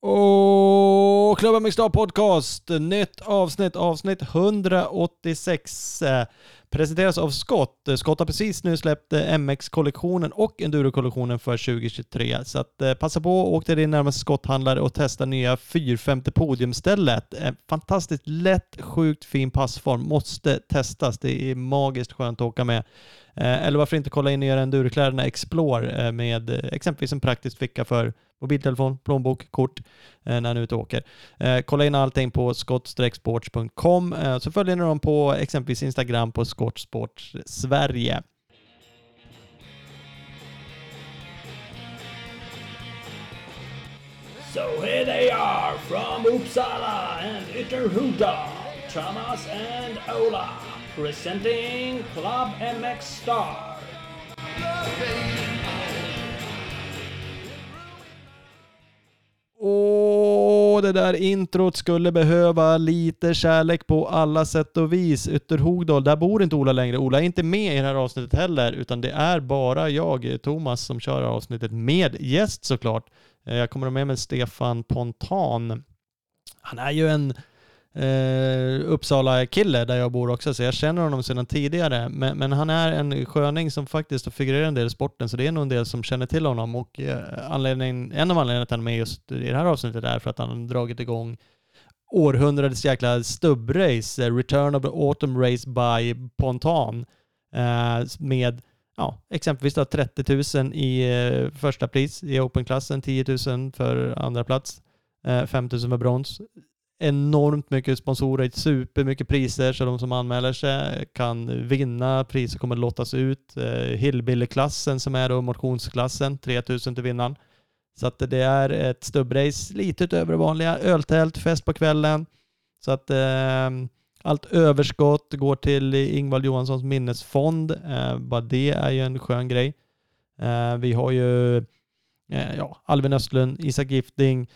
Och Klubben Mixed Podcast, nytt avsnitt, avsnitt 186. Eh, presenteras av Scott. Scott har precis nu släppt eh, MX-kollektionen och Enduro-kollektionen för 2023. Så att, eh, passa på och åk till din närmaste skotthandlare och testa nya 450 podiumstället. Fantastiskt lätt, sjukt fin passform. Måste testas. Det är magiskt skönt att åka med. Eller varför inte kolla in nya Enduro-kläderna Explore med exempelvis en praktisk ficka för mobiltelefon, plånbok, kort eh, när ni är ute och åker. Eh, kolla in allting på skottstrecksports.com eh, så följer ni dem på exempelvis Instagram på Skottsports Sverige. So here they are from Uppsala and Ytterhuda, Thomas and Ola, presenting Club MX Star. Åh, det där introt skulle behöva lite kärlek på alla sätt och vis. Ytterhogdal, där bor inte Ola längre. Ola är inte med i det här avsnittet heller, utan det är bara jag, Thomas, som kör avsnittet med gäst såklart. Eh, jag kommer att med mig Stefan Pontan. Han är ju en eh, Uppsala-kille där jag bor också, så jag känner honom sedan tidigare. Men, men, han är en sköning som faktiskt har figurerat en del i sporten, så det är nog en del som känner till honom. Och eh, en av anledningarna till att han är med just i det här avsnittet är för att han har dragit igång århundradets jäkla stubbrace, eh, Return of the Autumn Race by Pontan, eh, med ja, exempelvis då 30 000 i eh, första pris i Open-klassen, 10 000 för andra plats, eh, 5 000 för brons enormt mycket sponsorer, supermycket priser så de som anmäler sig kan vinna, priser kommer lottas ut. Eh, Hillbilly-klassen som är då motionsklassen, 3000 till vinnaren. Så att det är ett stubbrace lite utöver det vanliga. Öltält, fest på kvällen. Så att eh, allt överskott går till Ingvald Johanssons minnesfond. Eh, bara det är ju en skön grej. Eh, vi har ju eh, ja, Alvin Östlund, Isak Gifting, eh,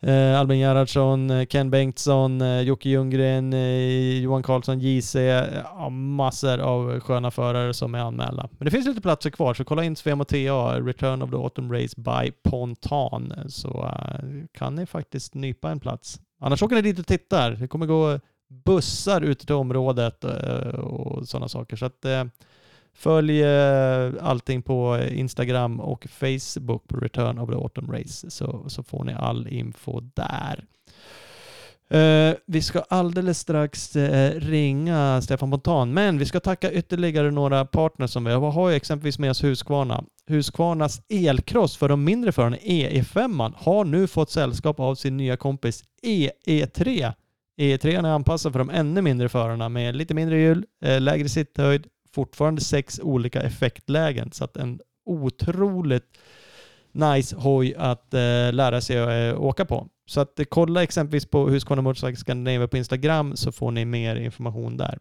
Eh, Albin Gerhardsson, eh, Ken Bengtsson, eh, Jocke Ljunggren, eh, Johan Karlsson, JC, eh, ja, massor av sköna förare som är anmälda. Men det finns lite platser kvar, så kolla in Svemo TA, Return of the Autumn Race by Pontan, så kan ni faktiskt nypa en plats. Annars åker ni dit och tittar. Det kommer gå bussar ut till området och sådana saker. Så att Följ eh, allting på Instagram och Facebook på Return of the Autumn Race så, så får ni all info där. Uh, vi ska alldeles strax uh, ringa Stefan Montan, men vi ska tacka ytterligare några partners som vi har. Vi har ju exempelvis med oss Husqvarna. Husqvarnas elkross för de mindre förarna, EE5, har nu fått sällskap av sin nya kompis EE3. EE3 är anpassad för de ännu mindre förarna med lite mindre hjul, uh, lägre sitthöjd, fortfarande sex olika effektlägen. Så att en otroligt nice hoj att eh, lära sig att eh, åka på. Så att eh, kolla exempelvis på Husqvarna Motorcycle Scandinavia på Instagram så får ni mer information där.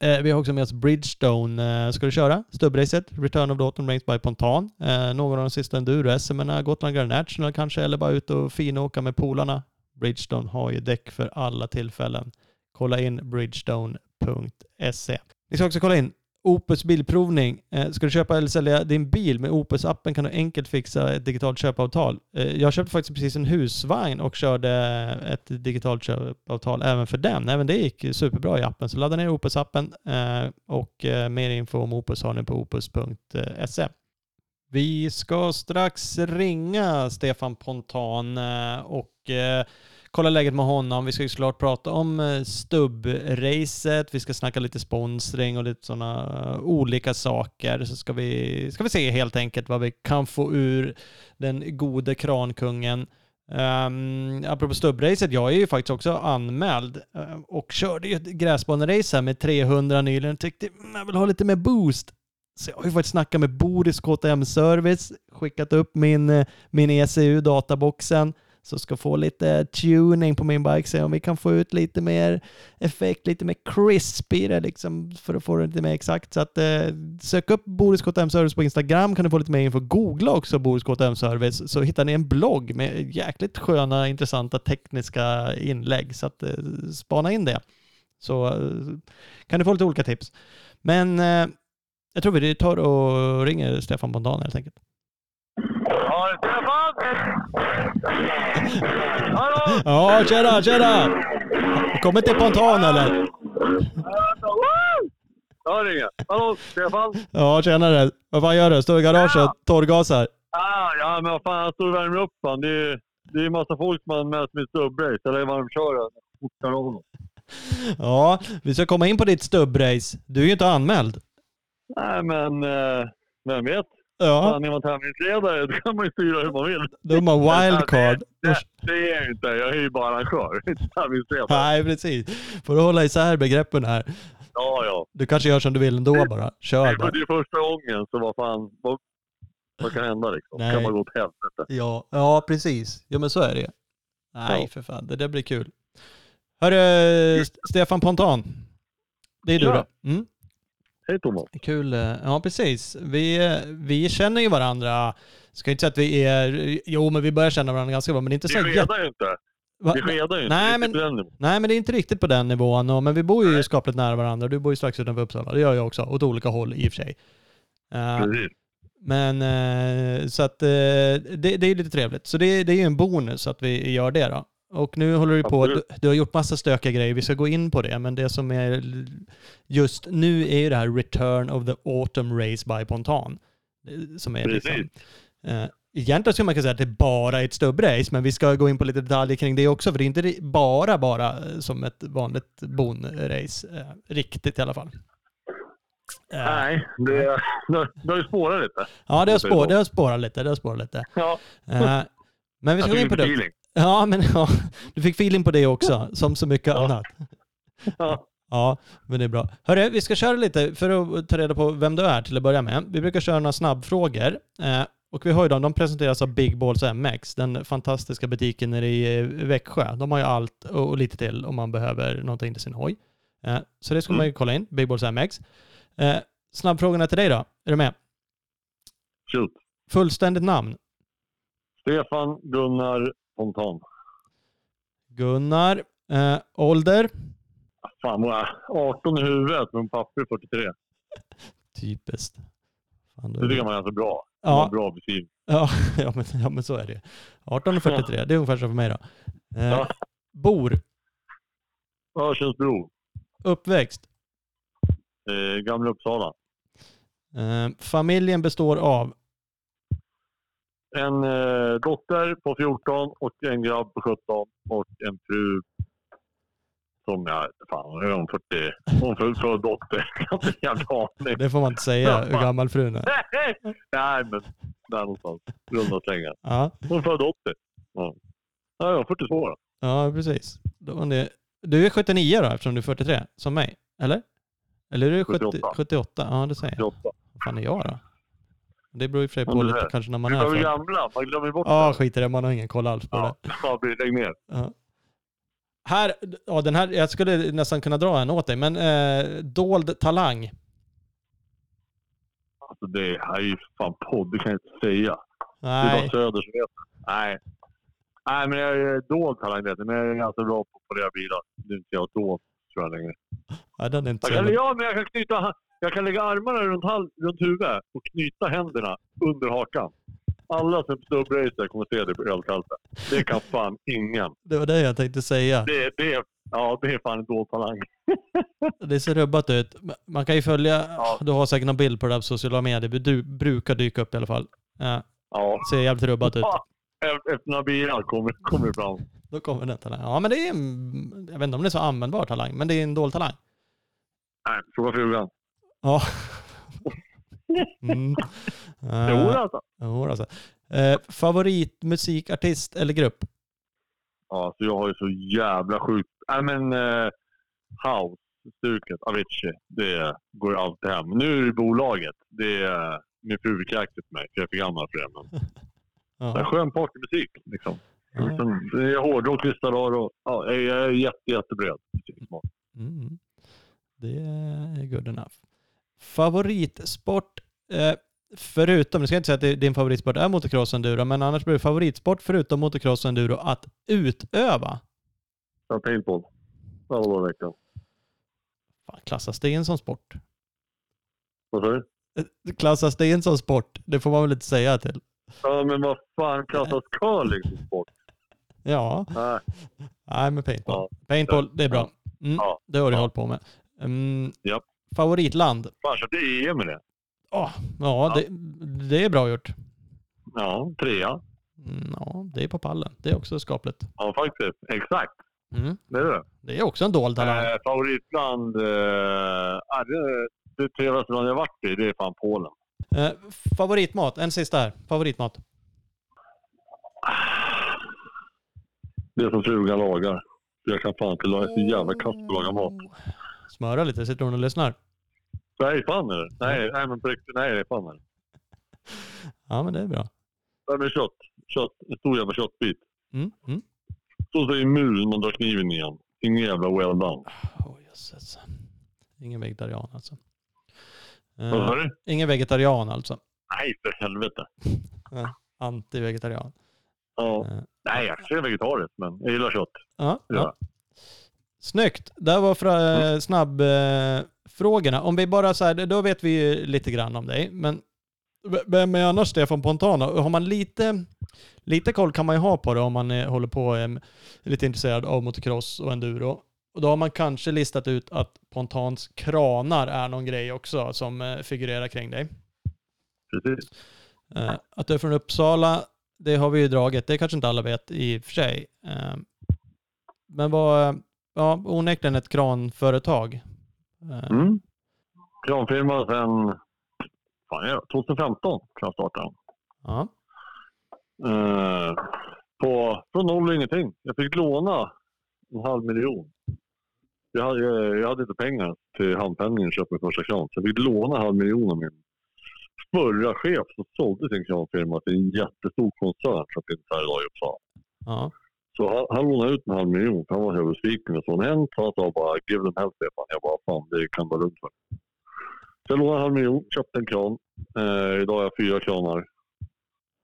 Eh, vi har också med oss Bridgestone. Eh, ska du köra stubbracet? Return of the Autumn Rains by Pontan. Eh, någon av de sista enduro-SM, Gotland Grand National kanske, eller bara ut och finåka med polarna. Bridgestone har ju däck för alla tillfällen. Kolla in bridgestone.se. Ni ska också kolla in Opus bilprovning. Eh, ska du köpa eller sälja din bil med Opus-appen kan du enkelt fixa ett digitalt köpavtal. Eh, jag köpte faktiskt precis en husvagn och körde ett digitalt köpavtal även för den. Även det gick superbra i appen. Så ladda ner Opus-appen eh, och mer info om Opus har ni på opus.se. Vi ska strax ringa Stefan Pontan och kolla läget med honom. Vi ska ju såklart prata om eh, stubbracet, vi ska snacka lite sponsring och lite sådana eh, olika saker. Så ska vi, ska vi se helt enkelt vad vi kan få ur den gode krankungen. Um, apropå stubbracet, jag är ju faktiskt också anmäld uh, och körde ju ett gräsbanerace här med 300 nyligen. Tyckte mm, jag vill ha lite mer boost. Så jag har ju faktiskt snackat med Boris KTM Service, skickat upp min, min ECU, databoxen så ska få lite tuning på min bike, se om vi kan få ut lite mer effekt, lite mer crisp i det liksom för att få det lite mer exakt. Så att eh, sök upp Boris KTM Service på Instagram kan du få lite mer info. Googla också Boris KTM Service så hittar ni en blogg med jäkligt sköna, intressanta tekniska inlägg. Så att eh, spana in det. Så eh, kan du få lite olika tips. Men eh, jag tror vi tar och ringer Stefan Bondan helt enkelt. Ja, Stefan! Hallå! Ja, tjena, tjena! Kommer till Pontan eller? Jag ringer. Hallå, Stefan? Ja, tjenare. Vad fan gör du? Står i garaget och torrgasar? Ah, ja, men vad fan, jag står och värmer upp fan. Det är, det är massa folk anmält sig med stubbrace. Eller varmköra. Fortare honom. Ja, vi ska komma in på ditt stubbrace. Du är ju inte anmäld. Nej, men eh, vem vet? Ja, Fan, är man tävlingsledare då kan man ju styra hur man vill. de har wildcard. Det, det är jag inte. Jag är ju bara arrangör. Inte tävlingsledare. Nej, precis. Får du hålla isär begreppen här. Ja, ja. Du kanske gör som du vill ändå bara. Kör Det bara. är ju första gången, så vad fan. Vad, vad kan hända liksom? Nej. Kan man gå åt helvete? Ja, ja, precis. Ja, men så är det. Nej, Ja. för fan. Det där blir kul. Hörru, St- Stefan Pontan. Det är du Ja. då. Mm. Hej Thomas. Kul. eh, Ja, precis. Vi, eh, vi känner ju varandra. Ska inte säga att vi är... Jo, men vi börjar känna varandra ganska bra, men det är inte Vi så jätte... skedar ju inte. Va? Vi skedar ju inte. Nej, Vi men-. Nej, men det är inte riktigt på den nivån. Och, men vi bor ju Nej. skapligt nära varandra. Du bor ju strax utanför Uppsala. Det gör jag också. Åt olika håll i och för sig. Eh, Precis. men så att det, det är lite trevligt. Så det, det är ju en bonus att vi gör det då. Och nu håller du på, du, du har gjort massa stökiga grejer, vi ska gå in på det, men det som är just nu är ju det här Return of the Autumn Race by Pontan. eh, Som är liksom, Precis. eh, egentligen skulle man kunna säga att det är bara ett stubbrace, men vi ska gå in på lite detaljer kring det också, för det är inte bara, bara eh, som ett vanligt bonrace, eh, riktigt i alla fall. Eh, Nej, det, det, det har ju spårat lite. Ja, det har, spår, det har spårat lite, det har spårat lite. Ja, men vi ska gå in på det. Ja, men ja, du fick feeling på det också, som så mycket Ja. annat. Ja. Ja, men det är bra. Hörru, vi ska köra lite för att ta reda på vem du är till att börja med. Vi brukar köra några snabbfrågor. Eh, och vi har ju dem, de presenteras av Big Balls MX, den fantastiska butiken nere i eh, Växjö. De har ju allt och, och lite till om man behöver någonting till sin hoj. Eh, så det ska Mm. man ju kolla in, Big Balls MX. Eh, snabbfrågorna till dig då, är du med? Shoot. Fullständigt namn? Stefan Gunnar Fontan. Gunnar. Eh, ålder? Fan vad jag 18 i huvudet, men papper är 43. Typiskt. Fan, Det tycker man är så bra. Ja. Bra beskrivning. Ja, ja, men, ja, men så är det. 18.43, det är ungefär som för mig då. Eh, Ja. Bor, Örsundsbro. uppväxt. Eh, Gamla Uppsala. Eh, familjen består av, En eh, dotter på 14 och en grabb på 17 och en fru som jag fan, är hon 40? Hon född dotter. Jag det får man inte säga hur gammal frun är. Nej, men där någonstans. Runda slängar. Ja, Hon född 80. Ja, ja jag är 42 då. ja precis. Du är 79 då eftersom du är 43, som mig. Eller? Eller är du 70, 78. 78? Ja, det säger jag. 48. Vad fan är jag då? Det beror och för sig Ja, på du lite är. kanske när man Vi är var väl för. gamla. Man glömmer bort Ja, det. skit i det. Man har ingen koll alls på det. Ja, ja, lägg ner. Ja. Här, ja den här, jag skulle nästan kunna dra en åt dig, men eh, dold talang. Alltså det här är ju fan podd, det kan jag inte säga. Det är Nej, bara Söder som vet. Nej. Nej, men jag är dold talang vet jag. Men jag är ganska bra på att polera bilar. Det är inte jag dold tror jag längre. ja, den är inte Jag kan, ja, men jag kan knyta... Jag kan lägga armarna runt, hal- runt huvudet och knyta händerna under hakan. Alla som stubbracer kommer se det på ölkalten. Det kan fan ingen. Det var det jag tänkte säga. Det, det, är- ja, det är fan en dold talang. Det ser rubbat ut. Man kan ju följa, Ja. du har säkert någon bild på det där på sociala medier. Du brukar dyka upp i alla fall. Ja, Ja. ser jävligt rubbat ut. Ja, Efter några bilar kommer, kommer det fram. Då kommer den talangen. Ja, men det är en, jag vet inte om det är så användbar talang, men det är en dold talang. Nej, fråga frugan. Ja. Mm. Jo, alltså. jo, alltså. Eh, favoritmusikartist eller grupp? Ja, så jag har ju så jävla sjukt... Nej, men uh, House-stuket, Avicii, det går ju alltid hem. Nu är det bolaget. Det är min fru på mig, för jag är för gammal för det. Men det är Ja. skön partymusik. Liksom. Ja. Liksom, Det är hårdrock vissa dagar och ja, jag är jätte, jättebred. musiksmak. Mm. Det är good enough. Favoritsport, eh, förutom, nu ska jag inte säga att din favoritsport är motocross enduro, men annars blir det favoritsport förutom motocross enduro att utöva. På det. Alla dagar i veckan. Fan, klassas det in som sport? Vad sa du? Eh, Klassas det in som sport? Det får man väl inte säga till. Ja, men vad fan klassas curling som sport? Ja, Nej. nej men paintball. Ja. Paintball, det är bra. Mm, Ja. Det har du Ja. hållit på med. Mm, Japp. Favoritland? Fan, köpte EM med det. Åh, ja, Det, det är bra gjort. Ja, trea. Mm, ja, det är på pallen. Det är också skapligt. Ja, faktiskt. Exakt. Mm, Det är det. det är också en dold talang. Eh, favoritland? Eh, ja, det, det trevligaste land jag varit i, det är fan Polen. Eh, favoritmat? En sista här. Favoritmat? Det som frugan lagar. Jag kan fan inte laga. Jag är så jävla kass på att laga mat. Smöra lite. Sitter hon och lyssnar? Nej, fan är det. Nej, nej men på riktigt. Nej, det är fan är det. Ja, men det är bra. Nej, men kött. Kött. En stor jävla köttbit. Mm, mm. Så säger mul man drar kniven igen. Ingen jävla well done. Oh, jösses. Ingen vegetarian alltså. Vad sa Eh, du? ingen vegetarian alltså. Nej, för helvete. Anti-vegetarian. Ja. Eh, Nej, jag är vegetarisk, men jag gillar kött. Ja, Ja. Snyggt. Där var fra, snabb eh, frågorna. Om vi bara så här, då vet vi ju lite grann om dig. Men vem är annars Stefan Pontana? Har man lite, lite koll kan man ju ha på det om man eh, håller på eh, är lite intresserad av motocross och enduro. Och då har man kanske listat ut att Pontans kranar är någon grej också som eh, figurerar kring dig. Precis. Eh, att du är från Uppsala, det har vi ju dragit. Det kanske inte alla vet i och för sig. Eh, men vad, ja, onekligen ett kranföretag. Eh, Mm. Kranfirma sen fan, ja, 2015 kan jag starta. Ja. Eh, på, från noll och ingenting. Jag fick låna en halv miljon. Jag hade, jag hade inte pengar till handpenningen att köpa min första kran. Så jag fick låna en halv miljon av min förra chef som sålde sin kranfirma till en jättestor koncern som finns här idag i Uppsala. Ja. Så han, han lånade ut en halv miljon han var så besviken. Så en sa jag bara give them help Stefan. Jag bara fan det kan vara lugnt för. Så jag lånade en halv miljon, köpte en kran. Eh, idag har jag fyra kranar.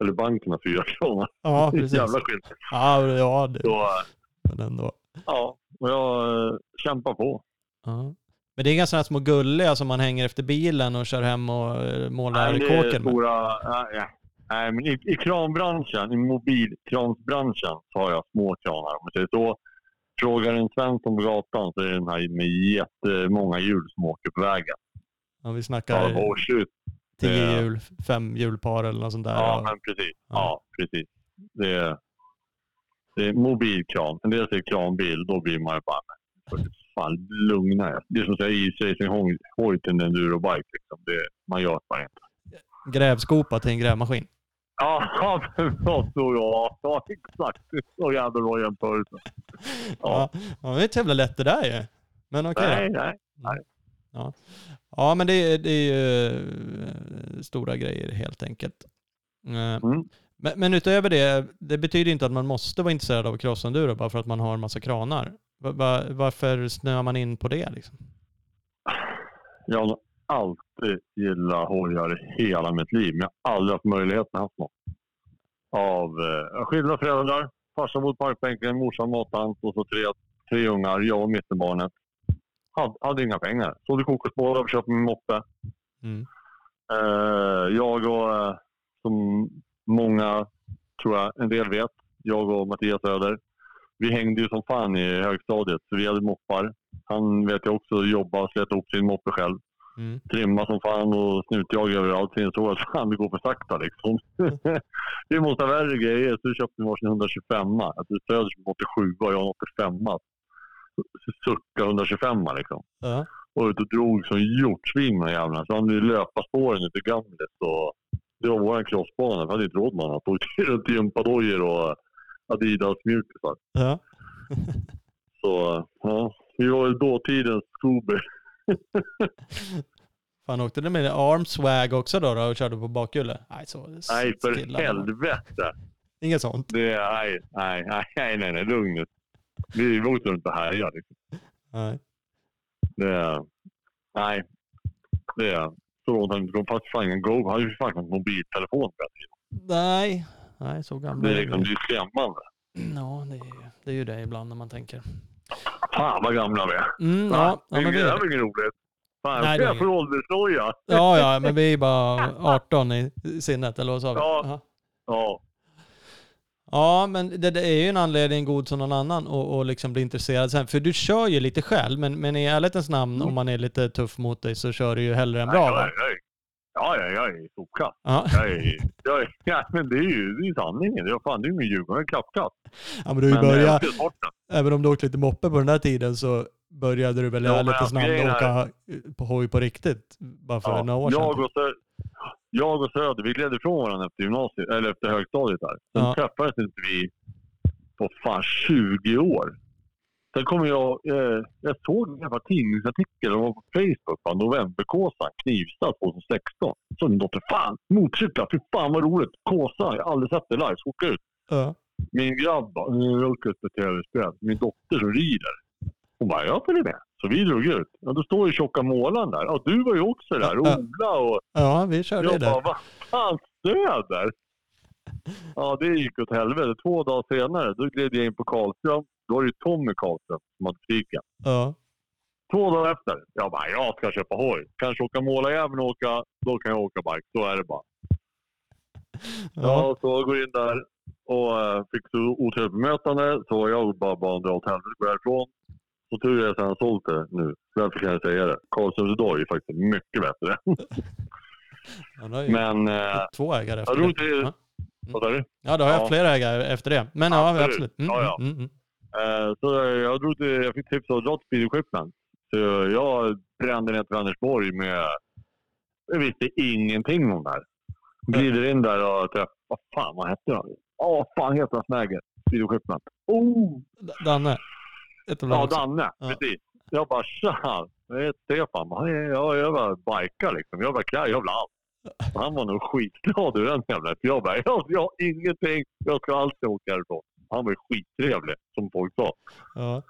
Eller banken har fyra kranar. ja, precis. Jävla skit. Ja, ja det, Så, eh, men ändå. ja, och jag eh, kämpar på. Ja. Men det är inga sådana små gulliga som man hänger efter bilen och kör hem och eh, målar Nej, kåken med. stora, nej, nej. men i, i kranbranschen, i mobilkransbranschen, så har jag små kranar. Om man säger så. Frågar en Svensson på gatan så är det den här med jättemånga hjul som åker på vägen. Ja, vi Ja, snackar oh shit. tio hjul, fem hjulpar eller något sånt där. Ja, men precis. Ja. Ja, precis. Det är, det är mobilkran. En del säger kranbil, då blir man ju bara, fan lugna er. Det är som att säga isracing-hoj till en endurobike. Liksom. Det, man gör bara inte. Grävskopa till en grävmaskin. Ja, så ja. Ja, exakt. Så jävla bra jämförelse. Ja, Ja. ja det är ett jävla lätt det där ju. Men okej då. Nej, nej. Ja, men det, är- det är ju eh, stora grejer helt enkelt. Eh, Mm. Men, men utöver det, det betyder inte att man måste vara intresserad av crossenduro bara för att man har en massa kranar. Va, va, varför snöar man in på det liksom? Jag har alltid gillat hojar i hela mitt liv, men jag har aldrig haft möjligheten att ha något. Av eh, skilda föräldrar, farsan mot parkbänken, morsan mattant och så tre, tre ungar, jag och mittenbarnet. Hade, hade inga pengar. Sålde kokosbollar och köpte min moppe. Mm. Eh, jag och, eh, som många tror jag en del vet, jag och Mattias Söder, vi hängde ju som fan i högstadiet så vi hade moppar. Han vet jag också jobba och släta ihop sin moppe själv. Mm. Trimma som fan och snutjaga överallt. Så insåg att fan det går för sakta liksom. vi måste ha värre grejer. Så köpte vi varsin 125 Alltså Söder som 87 och jag en 85 Sucka 125 liksom. Ja. Och ut och drog som hjortsvin med jävlarna. Så han löpa spåren ute i Gamlet. Och det var vår crossbana. Vi hade inte råd med annat. Åkte runt i gympadojor och Adidas-mjukisar. Ja. Så ja, vi var väl dåtidens Scooby. Fan, åkte du med armswag också då, då och körde på bakhjulet? Nej, så Nej, för helvete. Inget sånt? Det nej, nej, nej, nej, nej, lugn nu. Vi åkte runt och härjade. Liksom. Nej. Det nej, det är så långt han inte kom. Fast fan. Han hade ju fan en mobiltelefon. på den tiden. Nej. Nej, så gamla Det är liksom, det är skrämmande. Ja, det är, det är ju det ibland när man tänker. Fan vad gamla vi är. Mm, ja, ja, men det är inget roligt. Fan, Nej, Nej, jag får åldersnoja. Ja, ja, men vi är bara 18 i sinnet, eller vad sa vi? Ja. Aha. Ja. Ja, men det, det är ju en anledning god som någon annan och, och liksom bli intresserad sen. För du kör ju lite själv, men, men i ärlighetens namn, Mm. om man är lite tuff mot dig, så kör du ju hellre än Nej, bra är- jag, är- ja, ja, jag är sopkatt. Ja. Jag är, jag är, ja, men det är ju det är sanningen. Jag, fan, det är ju min Djurgården. Klappkatt. ja, men du Men, eh, den. även om du åkte lite moppe på den där tiden, så började du väl Ja, grejen är- åka på hoj på riktigt, bara för Ja, några år sedan. jag, och Sö- jag och Söder, vi gled ifrån varandra efter gymnasiet, eller efter högstadiet där. Sen Ja. träffades inte vi på fan 20 år. Sen kommer jag, eh, jag såg en tidningsartikel om på Facebook, va, Novemberkåsan, Knivstad 2016. Så min dotter, fan motorcyklar, fy fan vad roligt. Kåsa, jag har aldrig sett det live, så åka ut. Ja. Min grabb bara, "Nu har jag åkt ut på tv-spel. Min dotter som rider. Hon bara, jag följer med. Så vi drog ut. Ja, då står ju tjocka målaren där. Ja, du var ju också där. Ja. Ola och ja, vi körde ju jag bara, det. vad fan Söder? Ja, det gick åt helvete. Två dagar senare, då gled jag in på Karlström. Då var det ju Tommy Karlström som hade butiken. Ja. Två dagar efter, jag bara, jag ska köpa hoj. Kanske åka målarjäveln och åka, då kan jag åka bike. Så är det bara. Ja. Ja, så jag går in där och äh, fick så otrevligt bemötande. Så jag bara bad om dra åt helvete gå härifrån. Så tur är jag sen sålt det nu. Därför kan jag säga det. Karlströms idag är faktiskt mycket bättre. Han har ju Men, äh, två ägare efter jag det. Ja. Vad sa du? Ja, då har jag Ja. flera ägare efter det. Men ja, Absolut. absolut. Mm, Ja, ja. Mm, mm. Eh, Så jag, drog till, jag fick tips av att dra till Speed Equipment. Så jag brände ner till Vänersborg med... Jag visste ingenting om det här. Glider in där och träffar... Vad fan, vad hette han? Ja, fan heter han Snäger? Speed Equipment. Oh! Danne. Ja. Danne. Ja. Precis. Jag bara tja! Jag heter Stefan. Ja, ja, jag var bikar liksom. Jag var kläder, jag var allt. Han var nog skitglad ur den jävla. Jag bara, jag, jag har ingenting. Jag ska alltid åka härifrån. Han var ju skittrevlig, som folk sa. Ja.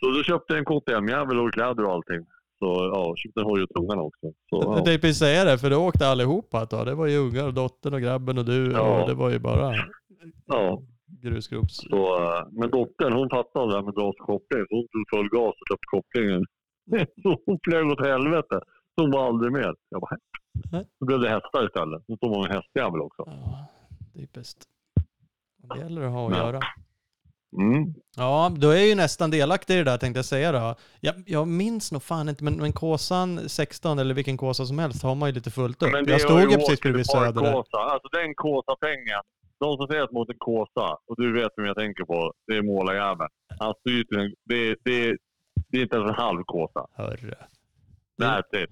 Så då köpte jag en KTM-jävel och kläder och allting. Så ja, köpte en hoj åt ungarna också. Så, Jag ja. tänkte precis säga det, för då åkte allihopa tag. Det var ju ungar och dottern och grabben och du Ja. och det var ju bara Ja, grusgrops... så, eh, men dottern hon fattade det här med gas och koppling. Så hon tog full gas och köpte kopplingen. Så hon flög åt helvete. Så hon var aldrig med. Jag bara, Nej. Då blev det hästar istället. Så tog man en hästjävel också. Ja, typiskt. Det gäller att ha att göra. Mm. Ja, då är jag ju nästan delaktig i det där tänkte jag säga då. Jag, jag minns nog fan inte, men, men Kåsan 16 eller vilken Kåsa som helst har man ju lite fullt upp. Men det jag stod ju precis bredvid Söder. Kåsa. Alltså den Kåsa-pengen. De som säger att mot en Kåsa, och du vet vem jag tänker på, det är målarjäveln. Han styr till en, det, det, det är inte ens en halv Kåsa. Hörru. It.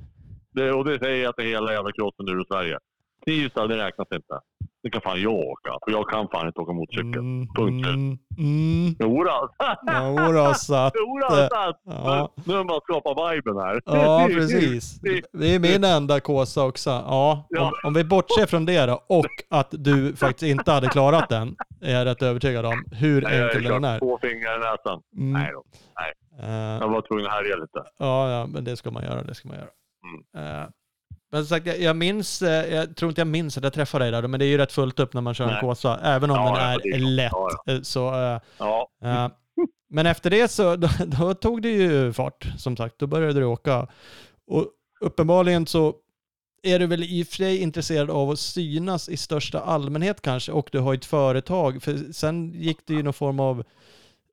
Det, och det säger jag till hela jävla crossen ur Sverige. Knivstad, det räknas inte. Det kan fan jag åka. För jag kan fan inte åka motorcykel. Mm, Punkt slut. mm, mm. Jodå! Jodå, så att... Jodå, så att- Ja. Nu har man skapat viben här. Ja, precis. Det är min enda kåsa också. Ja, om, Ja. om vi bortser från det då, och att du faktiskt inte hade klarat den, är jag rätt övertygad om, hur Nej, enkel den är. två fingrar i näsan. Mm. Nej då. Eh, Jag var tvungen att härja lite. Ja, ja, men det ska man göra. Det ska man göra. Eh, men som sagt, jag, jag minns, eh, jag tror inte jag minns att jag träffade dig där, men det är ju rätt fullt upp när man kör en Nej. kåsa, även om Ja, den är det lätt. Ja, Eh, Så, eh, Ja. eh, men efter det så då, då tog det ju fart, som sagt. Då började du åka. Och uppenbarligen så är du väl i och för sig intresserad av att synas i största allmänhet kanske, och du har ett företag. För sen gick det ju någon form av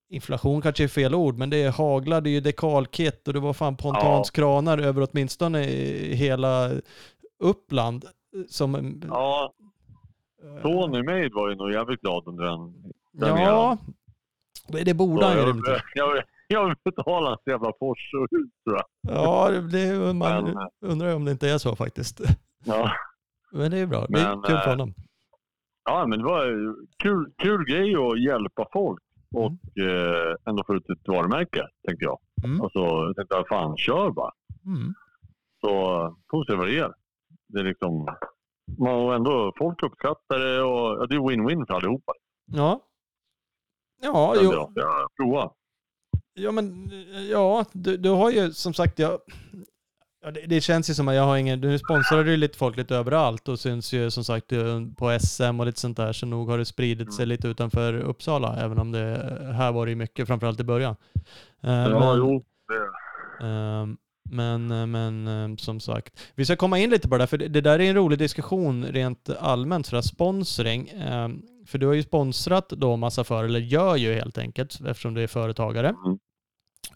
inflation kanske är fel ord, men det haglade ju dekalkit och det var fan pontanskranar över åtminstone i hela Uppland. Som, Ja, Tony Maid var ju nog jävligt glad under den. den ja, det borde han ju jag, jag, betala hans jävla Porsche och hus tror jag. Ja, det, man Men- undrar ju om det inte är så faktiskt. Ja. Men det är bra. Det är Men, kul för eh, honom. ja, men det var kul, kul grej att hjälpa folk och eh, ändå få ut ett varumärke, tänkte jag. Mm. Och så jag tänkte jag, fan kör bara. Mm. Så vi se vad det ger. Det är liksom, man har ändå, folk uppskattar det och ja, det är win-win för allihopa. Ja. Ja, jo, jag. Jag prova. ja, men ja, du, du har ju som sagt, jag, ja, det, det känns ju som att jag har ingen, du sponsrar ju lite folk lite överallt och syns ju som sagt eh, på SM och lite sånt där, så nog har det spridit sig lite utanför Uppsala, även om det här var det ju mycket, framförallt i början. Eh, Ja, men, jo. Det, ehm, Men, men som sagt, vi ska komma in lite på det där, för det, där är en rolig diskussion rent allmänt, för sponsring. För du har ju sponsrat då massa för eller gör ju helt enkelt, eftersom du är företagare. Mm.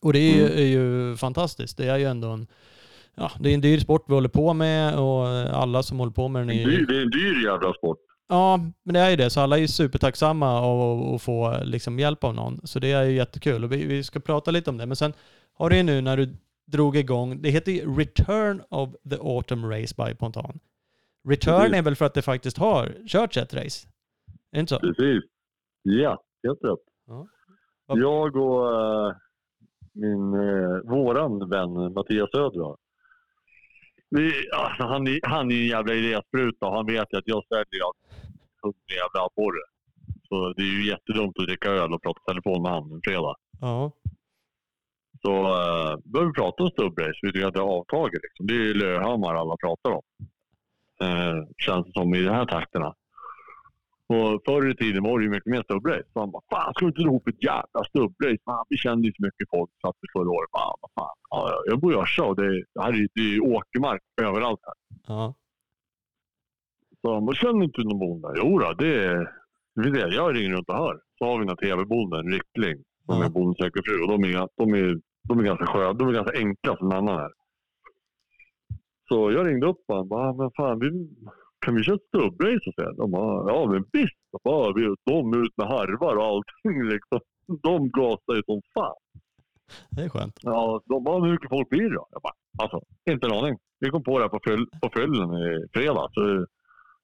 Och det är ju, Mm. är ju fantastiskt. Det är ju ändå en, ja, det är en dyr sport vi håller på med och alla som håller på med den är Det är, ju... det är en dyr jävla sport. Ja, men det är ju det. Så alla är ju supertacksamma och, och få liksom hjälp av någon. Så det är ju jättekul och vi, vi ska prata lite om det. Men sen har du ju nu när du drog igång, det heter ju Return of the Autumn Race by Pontan. Return Precis. är väl för att det faktiskt har körts ett race? Är det inte så? Precis. Ja, helt rätt. Ja. Jag och eh, min, uh, våran vän Mattias Södra. Vi, alltså, han, är- han är en jävla idéspruta och han vet ju att jag säljer hungrig jävla abborre. Så det är ju jättedumt att dricka öl och prata telefon med honom en fredag. Ja. Så uh, började vi prata om stubbrace. Vi tycker att det har avtagit. Liksom. Det är ju Lövhammar alla pratar om. Uh, känns det som i de här takterna. Och förr i tiden var det ju mycket mer stubbrace. Så han bara, fan ska vi inte dra ihop ett jävla stubbrace? Fan, vi kände ju så mycket folk så att förra året. Bara, vad fan, ja, ja, jag bor i Orsa och det, är- det här är ju det är åkermark överallt här. Ja. Så han bara, känner inte du någon bonde? Jo då, det är... Vi ser, jag ringer runt och hör. Så har vi några tv-bonden, en Rickling, som Ja. är bondens fru. Och de är, de, är, de är ganska sköna. De är ganska enkla som en annan här. Så jag ringde upp honom. Bara, men fan, vi, kan vi köra stubbrace? Så? De bara, ja men visst. Jag Bara, vi, de ut med harvar och allting liksom. De gasar ju som fan. Det är skönt. Ja, de bara, hur mycket folk blir det då? Jag bara, alltså, inte en aning. Vi kom på det här på, fyll, på fyllen i fredag. Så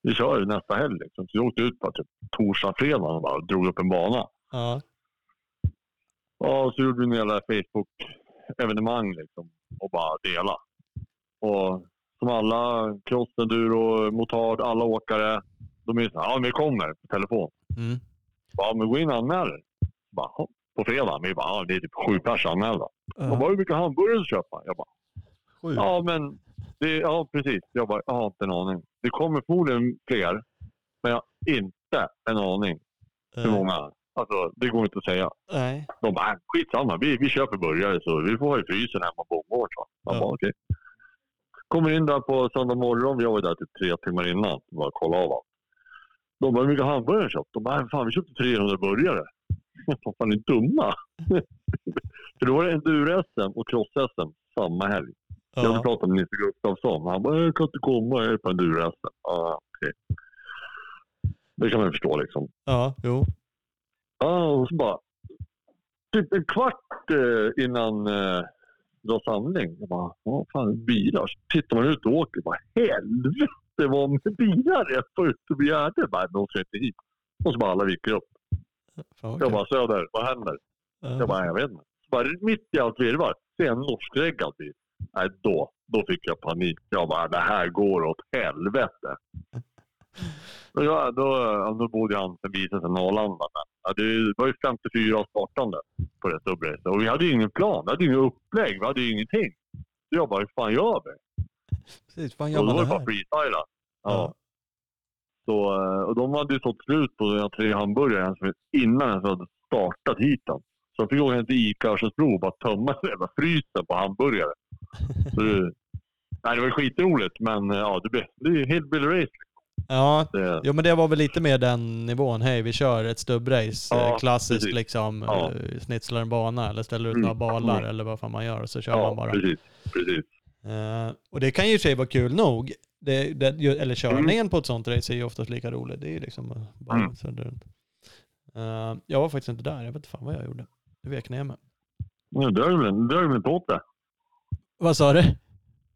vi kör nästa helg liksom. Så vi åkte ut på typ torsdag, fredag och bara drog upp en bana. Ja. Ja, så gjorde vi en jävla Facebook-evenemang liksom. Och bara dela. Och som alla crossenduro, motard, alla åkare. De är så här, ja vi kommer på telefon. Mm. Ja, men gå in och anmäl er. På fredag. Vi bara, ja, det är typ sju pers anmälda. De Ja. bara, hur mycket hamburgare ska köpa? Jag bara, Sjukt. Ja, men det, ja, precis. Jag, bara, jag har inte en aning. Det kommer förmodligen fler, men jag har inte en aning hur många. Alltså, det går inte att säga. Nej. De bara, "Äh, skitsamma. Vi, vi köper burgare så vi får ha i frysen hemma på bondgården. så." Jag Ja. bara, okej. Kommer in där på söndag morgon. Vi var där typ tre timmar innan. Bara kolla av allt. De bara, hur mycket hamburgare har ni köpt? De bara, "Äh, fan vi köpte 300 burgare. Vad fan, är ni dumma? För då var det enduro-SM och cross-SM samma helg. Jag hade Ja. pratat med Nisse Gustafsson. Han bara, jag kan inte komma, jag är på enduro-SM. Ja, okej. Det kan man förstå liksom. Ja. Jo. Ja, och så bara... Typ en kvart eh, innan eh, dra samling. Jag bara, vad fan, bilar? Så tittar man ut och åker. Bara, helvete vad med bilar är på Gärde. Bara, de ska inte hit. Och så bara alla viker upp. Fan, vad Jag bara, Söder, vad händer? Ja. Jag bara, jag vet inte. Så bara, mitt i allt virrvarr, ser jag en norskreggad bil. Nej, då, då fick jag panik. Jag bara, det här går åt helvete. Och ja, då, då bodde han förbi sig sedan Arlanda. Men, ja, det var ju 54 startande på det stubbracet. Och vi hade ju ingen plan. Vi hade ju inget upplägg. Vi hade ju ingenting. Så jag bara, hur fan gör vi? Precis. Fan Och gör då man var det bara här? freestyla. Ja. Ja. Så, eh, och de hade ju sålt slut på de tre hamburgare innan ens hade startat hiten. Så jag fick åka till Ica Örsundsbro och bara tömma hela frysen på hamburgare. Så det, nej, det var skitroligt, men eh, ja, det, blev, det är ju hillbilly race. Ja. Det, Jo men det var väl lite mer den nivån. Hej vi kör ett stubbrace. Ja, eh, Klassiskt precis. liksom. Ja. eh, Snitslar en bana eller ställer ut Mm. några balar Mm. eller vad fan man gör och så kör ja, man bara. precis. precis. Eh, och det kan ju i sig vara kul nog. Det, det, eller körningen Mm. på ett sånt race är ju oftast lika rolig. Det är ju liksom bara Mm. runt. Eh, jag var faktiskt inte där. Jag vet inte fan vad jag gjorde. Det vek ner mig. Nu dög väl inte åt det. Vad sa du?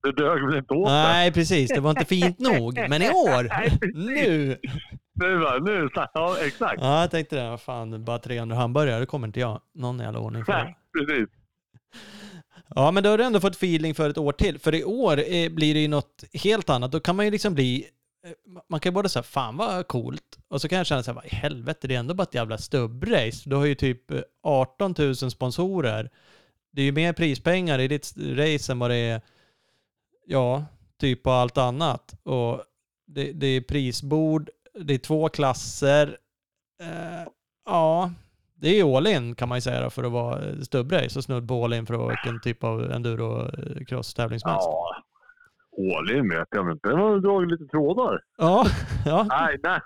Det dög väl inte åt. Nej precis, det var inte fint nog. Men i år, nu. Nu, va, nu, ja exakt. Ja jag tänkte det. Fan, bara 300 hamburgare, det kommer inte jag någon jävla ordning för. Nej, precis. Ja, men då har du ändå fått feeling för ett år till. För i år eh, blir det ju något helt annat. Då kan man ju liksom bli... eh, Man kan ju både säga fan vad coolt. Och så kan jag känna så här, vad i helvete, det är ändå bara ett jävla stubbrace. Du har ju typ eh, 18 000 sponsorer. Det är ju mer prispengar i ditt race än vad det är, ja, typ på allt annat. Och det, det är prisbord, det är två klasser. Eh, ja, det är all in kan man ju säga då, för att vara eh, stubbrace och snudd på all in för att vara vilken typ av enduro-cross-tävling som helst. Ja, all in vet jag men Den har dragit lite trådar. Ja, ja. Nej, nej.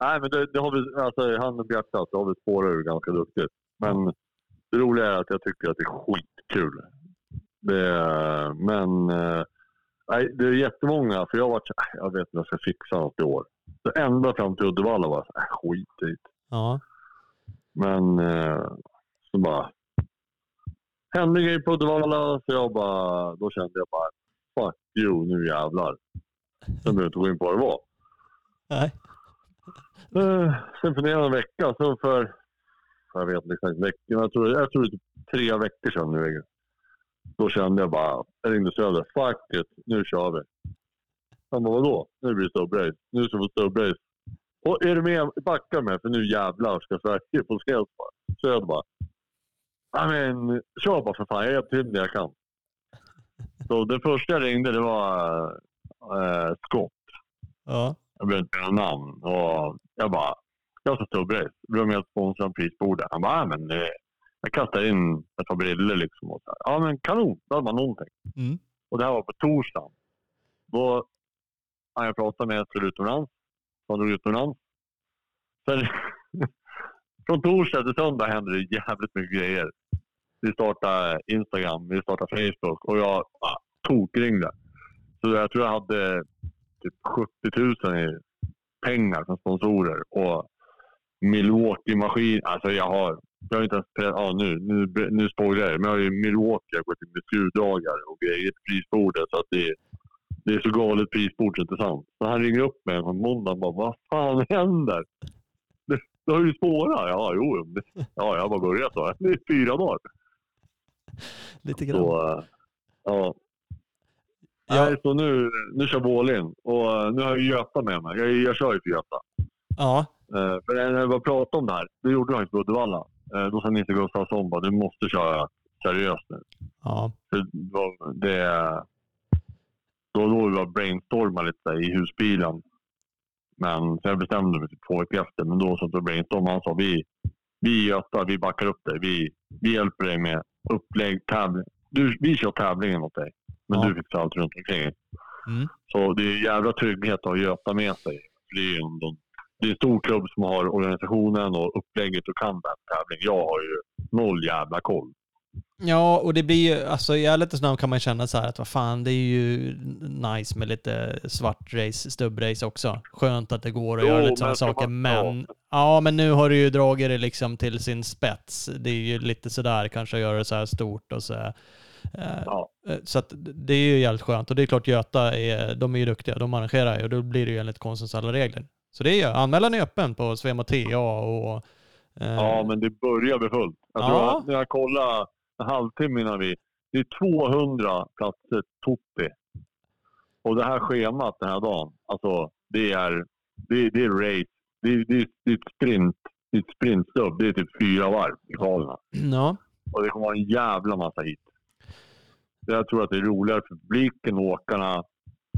Nej, men det, det har vi, alltså handen på hjärtat så har vi spårat ur ganska duktigt. Men det roliga är att jag tycker att det är skitkul. Det, men eh, nej, det är jättemånga, för jag har varit "Äh, jag vet inte vad jag ska fixa något i år. Så ända fram till Uddevalla var jag äh, skit i det." ja. Men eh, så bara hände grejer på Uddevalla så jag bara, då kände jag bara fuck you, nu jävlar. Sen behöver jag inte gå in på vad det var. Nej. Eh, sen funderade jag en vecka, så för, jag vet inte exakt veckan, jag tror, jag tror det är typ tre veckor sedan nu. Då kände jag bara, jag ringde Söder, fuck it, nu kör vi. Han bara, vadå? Nu blir det stubbrace. Nu ska vi få stubbrace. Och är du med, backa med för nu jävlar ska Sverige få bara. Söder bara, ja men kör bara för fan, jag hjälper till det jag kan. Så det första jag ringde det var eh, Scott Ja. jag behöver inte säga namn. Och jag bara, jag ska stubbrace. Vill du med att sponsra en prisbord? Han bara, ja, men eh, jag kastar in ett par brillor liksom. Och så här. Ja men kanon, då hade man någonting. Mm. Och det här var på torsdagen. Då han jag pratade med skulle utomlands. Så han drog utomlands. Sen, från torsdag till söndag hände det jävligt mycket grejer. Vi startade Instagram, vi startade Facebook och jag ah, tokringde. Så jag tror jag hade typ 70 000 i pengar från sponsorer. Och Milwaukee-maskin. Alltså jag har, jag har inte ens, pre- ja nu, nu, nu spoilar jag. Men jag har ju Milwaukee, jag har gått in med skruvdragare och grejer till prisbordet. Så att det, är- det är så galet prisbord så inte sant. Så han ringer upp mig på måndag och bara, vad fan händer? Det, det har ju spårat. Ja, jo, ja, jag har bara börjat då. Det är fyra dagar. Lite grann. Så, eh, ja. Ja. Nej, så nu, nu kör vi all in. Och eh, nu har jag Göta med mig. Jag, jag kör ju för Göta. Ja. Eh, för när jag började prata om det här, det gjorde han inte på Uddevalla. Eh, då sa Nisse Gustafsson bara, du måste köra seriöst nu. Ja. För då, det, då låg vi och brainstormade lite i husbilen. Men jag bestämde mig typ två veckor efter. Men då satt vi och brainstormade. Han sa, vi, vi Göta, vi backar upp dig. Vi, vi hjälper dig med upplägg, tävling. Du, vi kör tävlingen åt dig. Men Ja. du fixar allt runt omkring. Mm. Så det är jävla trygghet att ha Göta med sig. För det, är ju ändå, det är en stor klubb som har organisationen och upplägget och kan den tävling. Jag har ju noll jävla koll. Ja, och det blir ju, alltså i ärlighetens namn kan man känna så här att vad fan, det är ju nice med lite svart race, stubbrace också. Skönt att det går att Jo, göra lite sådana saker, man- men ja, men nu har du ju dragit det liksom till sin spets. Det är ju lite sådär kanske att göra det så här stort och så här. Eh, Ja. eh, Så att det är ju jävligt skönt. Och det är klart Göta är, de är ju duktiga, de arrangerar ju och då blir det ju enligt konstens alla regler. Så det är anmälan är öppen på Svema TA och... eh, Ja, men det börjar bli fullt. Jag Ja. tror att när jag kollade en halvtimme innan vi... Det är 200 platser Totti. Och det här schemat den här dagen, alltså det är, det, det är race. Det det det är ett sprint. Det är ett sprintstubb. Det är typ fyra varv i kvalerna. Ja, Och det kommer vara en jävla massa hit. Jag tror att det är roligare för publiken och åkarna.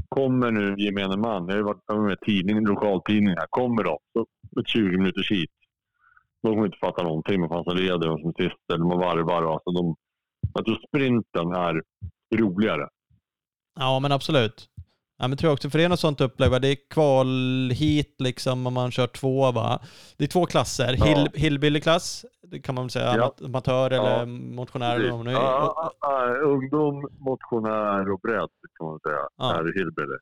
Kommer nu gemene man, jag har ju varit med i tidningen, lokaltidningar, kommer de så ett 20 minuters hit. De kommer inte fatta någonting Man fanns leder och som sist eller man varvar. Alltså de, jag tror sprinten är roligare. Ja, men absolut. Ja, men tror jag också, för det är något sånt upplägg, va? det är kval hit liksom om man kör två va. Det är två klasser, Ja. Hill, hillbilly-klass, det kan man säga, Ja. amat- amatör eller Ja. motionär eller vad nu är. Ja, ungdom, motionär och bredd kan man säga. Ja. Är hillbilly.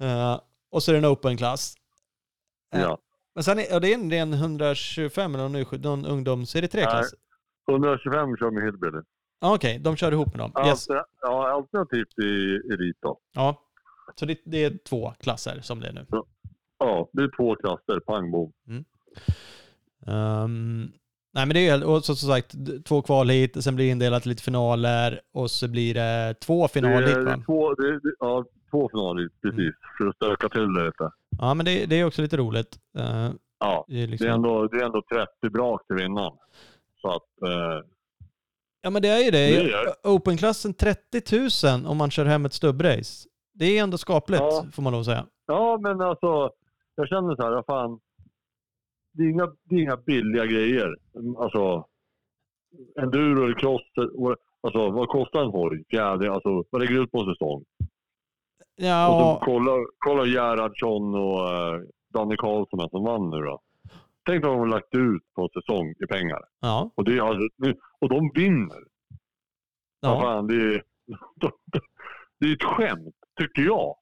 Eh, och så är det en open-klass. Ja. Ja. Men sen är det är en ren 125 eller någon, någon ungdoms... Är det tre klasser? 125 kör med hillbilly. Ja, Okej, de kör ihop med dem. Yes. Ja, alternativt i elit då. Ja. Så det, det är två klasser som det är nu. Ja, det är två klasser, pang bom. Ehm, nej men det är ju, och så, som sagt, två kval hit, sen blir det indelat lite finaler och så blir det två finaler hit va? två, det, ja, två finaler hit, precis. Mm. För att stöka till det lite. Ja men det, det är också lite roligt. Eh, Ja, det är liksom, det är ändå, det är ändå 30 brak till vinnaren. Så att, eh, Ja men det är ju det. Open-klassen 30 000 om man kör hem ett stubbrace. Det är ändå skapligt Ja. får man lov säga. ja men alltså, jag känner så här, vad fan. det, är inga, det är inga billiga grejer. Alltså, enduro eller cross, och- alltså vad kostar en hoj? Fjädring, alltså vad lägger du ut på en säsong? Och Ja, så kolla, kolla Gerhardsson och uh, Danny Karlsson som vann nu då. Tänk vad de har lagt ut på säsong i pengar. ja, Och, det alltså, och de vinner. Ja. ja. Fan, det, är, det är ett skämt, tycker jag.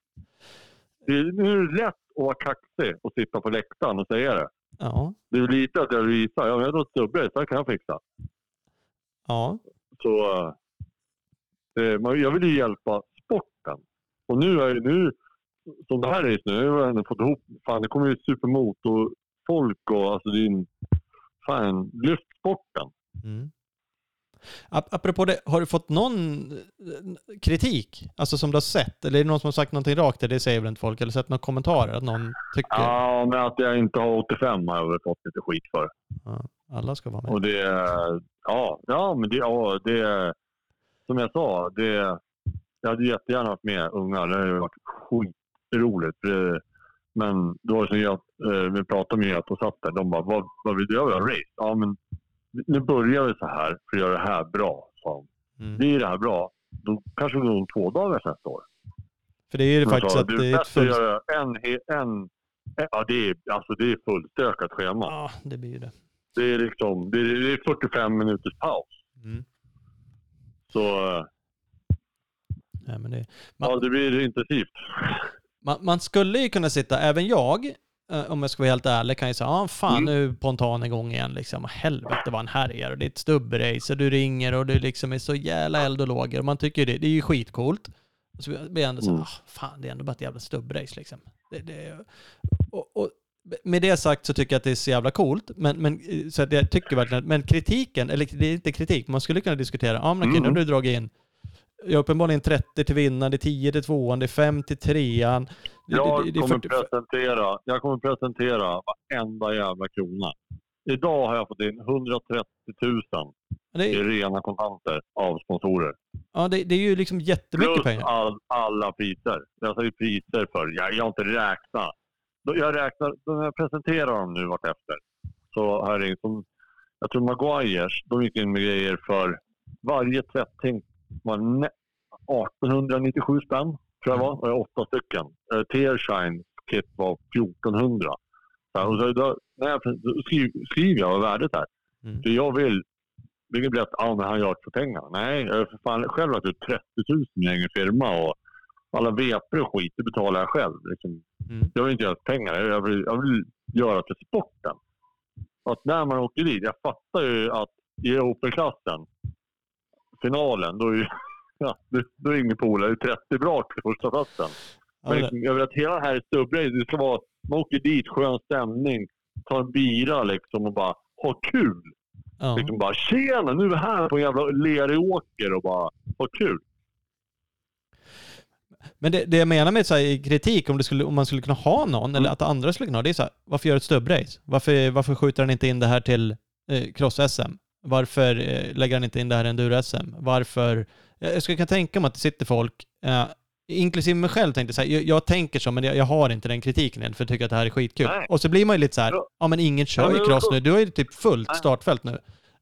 Det är, nu är det lätt att vara kaxig och sitta på läktaren och säga det. ja, Det är lite att jag visar. Jag har ett stubbrace, det här kan jag fixa. ja. Så eh, man- jag vill ju hjälpa sporten. Och nu, är, nu som det här är nu, nu har jag ändå fått ihop, fan det kommer ju supermotorfolk och alltså det är en, fan, lyft sporten. Mm. Ap- Apropå det, har du fått någon eh, kritik? Alltså som du har sett? Eller är det någon som har sagt någonting rakt? Det säger väl inte folk? Eller sett några kommentarer? Att någon tycker Ja, men att jag inte har 85 har jag väl fått lite skit för. ja, alla ska vara med? Och det, ja, ja men det, ja, det, är- som jag sa, det, jag hade jättegärna haft med unga. Det hade varit skitroligt. Det- Men det var som jag, eh, vi pratade med att och satt där. De bara, vad, vad vill du göra? Race? Ja, men nu börjar vi så här för att göra det här bra. Mm. Blir det här bra, då kanske det går om två dagar nästa år. För det är ju faktiskt sa, att det är ett fullt... göra en, en, Ja, det är, alltså det är fullstökat schema. Ja, det blir ju det. Det är liksom, det är, det är 45 minuters paus. Mm. Så Nej, men det... Man, ja, det blir intensivt. man, man skulle ju kunna sitta, även jag, om jag ska vara helt ärlig, kan ju säga ah, fan Mm. nu pontan igång igen liksom. Helvete vad han härjar och det är ett stubbrace och du ringer och du liksom är så jävla eld och lågor. Man tycker ju det, det är ju skitcoolt. Och så blir jag ändå så Mm. ah, fan det är ändå bara ett jävla stubbrace liksom. Det, det, och, och med det sagt så tycker jag att det är så jävla coolt, men, men eh, så att jag tycker verkligen, men kritiken, eller det är inte kritik, man skulle kunna diskutera, ja men okej, nu har Mm. du dragit in Ja, uppenbarligen 30 till vinnaren, det är 10 till tvåan, det är 5 till trean. Det, Jag det, det kommer 40 presentera, jag kommer presentera varenda jävla krona. Idag har jag fått in 130 000 det, i rena kontanter av sponsorer. ja, det, det är ju liksom jättemycket Plus pengar. all, alla priser. Jag säger priser för. Jag, jag har inte räknat. Jag räknar, när jag presenterar dem nu vartefter. Så här är det som, jag tror Maguires, de gick in med grejer för varje tvätting var ne- 1897 spänn, tror jag var. Och jag har åtta stycken. Uh, Tearshine kit var 1400. Så, och så, då, när jag skriv, skriver jag vad värdet är. Mm. För jag vill, vilket blir att ah, men han gör det för pengar. Nej, jag har för fan själv lagt ut 30 000 i egen firma och alla vepor och skit, det betalar jag själv. Liksom. Mm. Jag vill inte göra det pengar, jag vill, jag vill göra det för sporten. Att när man åker dit, jag fattar ju att i Open-klassen, finalen, då är, ju, ja, då- är ingen polare, det är 30 brak till första platsen. Ja, Men liksom, jag vill att hela det här stubbrace, det ska vara, man åker dit, skön stämning, tar en bira liksom och bara ha kul. ja. Liksom bara tjena, nu är vi här på en jävla lerig åker och bara ha kul. Men det, det jag menar med så här, kritik, om, det skulle, om man skulle kunna ha någon, eller att andra skulle kunna ha, det är så här, varför göra ett stubbrace? Varför, varför skjuter han inte in det här till eh, cross-SM? Varför eh, lägger han inte in det här i enduro-SM? Varför? Jag, skulle kunna tänka mig att det sitter folk, eh, inklusive mig själv tänkte så här, jag, jag tänker så, men jag, jag har inte den kritiken än, för jag tycker att det här är skitkul. Nej. Och så blir man ju lite så här, Ja. men ingen kör ju cross nu, du har ju typ fullt startfält nu.